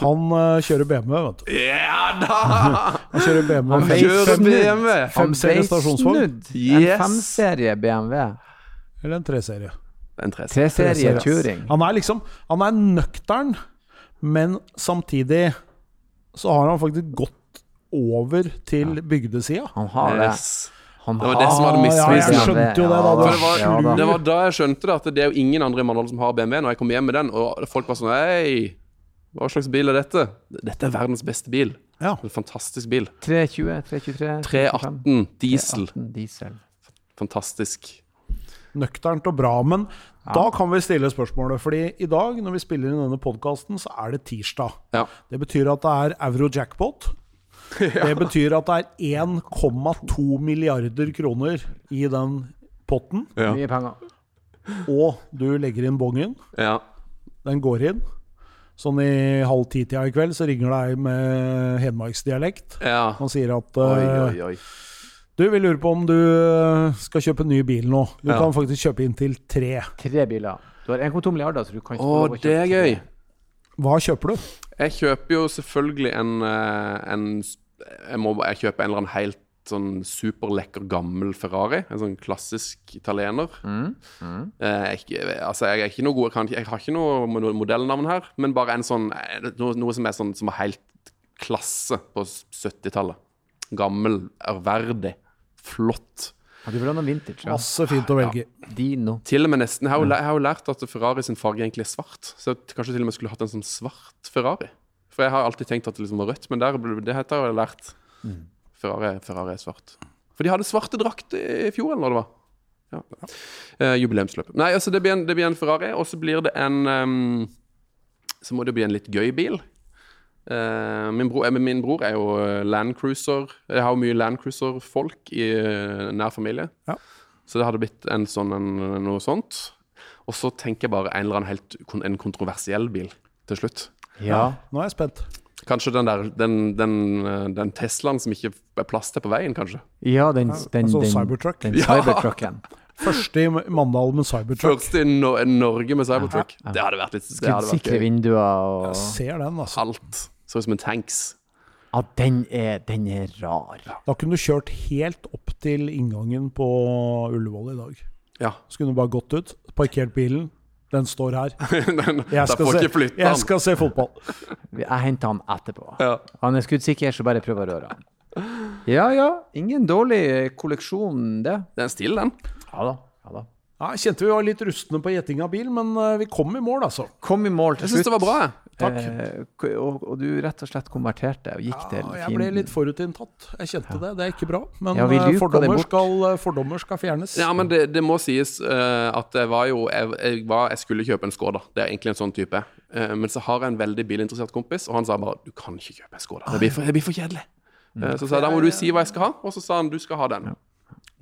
Han uh, kjører BMW, vet du. Ja da! Han kjører BMW Han kjører fem, BMW. Fem serie stasjonsvogn. Yes. En femserie BMW. eller en treserie. En tre. Treserie Treserie. Turing. Han er liksom Han er nøktern, men samtidig så har han faktisk gått over til bygdesida. Han har det. Yes. Han Det var det som var det Ah, ja, jeg skjønte jo det, da. Ja, Det det var, ja, da. det var da jeg skjønte det, at det er jo ingen andre i Mandal som har BMW. Når jeg kom hjem med den, og folk var sånn Hei, hva slags bil er dette? Dette er verdens beste bil. Ja. En fantastisk bil. 320, 323 318 diesel. 318 diesel. Fantastisk. Nøkternt og bra. Men da kan vi stille spørsmålet. Fordi i dag, når vi spiller inn denne podkasten, så er det tirsdag. Ja. Det betyr at det er euro-jackpot. Det betyr at det er 1,2 milliarder kroner i den potten. Ja. Mye penger. Og du legger inn bongen. ja. Den går inn. Sånn i halv ti-tida i kveld så ringer det ei med hedmarksdialekt. ja. Han sier at Oi, eh, oi, oi. du, vi lurer på om du eh, skal kjøpe en ny bil nå. Du Ja. kan faktisk kjøpe inntil tre. Tre biler. Du har 1,2 milliarder, så du kan ikke Åh, få det er gøy. tre. Hva kjøper du? Jeg kjøper jo selvfølgelig en, eh, en Jeg må jeg kjøper en eller annen helt sånn superlekker gammel Ferrari. En sånn klassisk italiener. Mm, mm. Eh, jeg, ikke- altså, jeg, er ikke noe god, kan, ikke- jeg har ikke noe modellnavn her, men bare en sånn, eh, noe, noe som er sånn som er helt klasse på 70-tallet. Gammel, ærverdig, flott. Ja, du vil ha noe vintage, ja. Masse fint å velge Ja. Dino. Til og med nesten, jeg har, jo, jeg har jo lært at Ferrari sin farge egentlig er svart, så jeg kanskje til og med skulle hatt en sånn svart Ferrari. For jeg har alltid tenkt at det liksom var rødt, men der, det heter jeg lært. Ferrari, Ferrari er svart. For de hadde svarte drakt i fjor, eller hva det var. Ja. Eh, jubileumsløp. Nei, altså det blir en, det blir en Ferrari, og så blir det en um, Så må det bli en litt gøy bil. Eh, min, bror, eh, min bror er jo eh, landcruiser. Jeg har jo mye landcruiser-folk i eh, nær familie. Ja. Så det hadde blitt en sånn, en, noe sånt. Og så tenker jeg bare en eller annen helt en kontroversiell bil til slutt. Ja. Nå er jeg spent. Kanskje den der den, den, eh, den Teslaen som ikke er plass til på veien, kanskje. Ja, den, den, altså den, Cybertruck. den Ja. Første i Mandal med Cybertruck. Første i no Norge med Cybertruck. Ja. Det hadde vært litt det hadde vært Sikre vinduer og Jeg ser den, altså. Alt. Så ut som en tanks. Ja, den er, den er rar. Da kunne du kjørt helt opp til inngangen på Ullevål i dag. Ja. Så kunne du bare gått ut, parkert bilen. Den står her. den, Jeg skal, får se, ikke jeg skal se fotball. Jeg henter han etterpå. Ja. Han er skuddsikker, så bare prøv å røre han. Ja ja, ingen dårlig kolleksjon, det. Det er en stil, den. Ja da. ja da. Ja, jeg kjente vi var litt rustne på gjeting av bil, men eh, vi kom i mål, altså. Kom i mål til Jeg syns det var bra. Takk. Eh, og, og du rett og slett konverterte og gikk til Ja, jeg ble litt forutinntatt. Jeg kjente det. Det er ikke bra. Men Ja, eh, det fordommer, skal, eh, fordommer skal fjernes. Ja, men det, det må sies uh, at jeg var jo jeg, jeg, var, jeg skulle kjøpe en Skoda. Det er egentlig en sånn type. Uh, men så har jeg en veldig bilinteressert kompis, og han sa bare 'Du kan ikke kjøpe en Skoda. Det blir for, det blir for kjedelig'. Eh, så sa jeg da må du si hva jeg skal ha, og så sa han du skal ha den.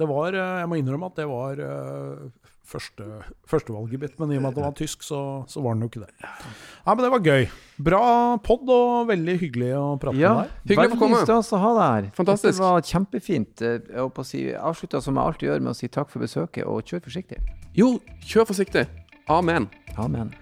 Det var, eh, jeg må innrømme at det var eh, første, førstevalget mitt, men i og med at det var tysk, så, så var den jo ikke det. Ja, Men det var gøy. Bra pod og veldig hyggelig å prate Ja, med deg. Hyggelig å få komme. Veldig stas å ha deg her. Fantastisk. Det var kjempefint. Eh, Jeg si, avslutta som jeg alltid gjør, med å si takk for besøket, og kjør forsiktig. Jo, kjør forsiktig. Amen. Amen.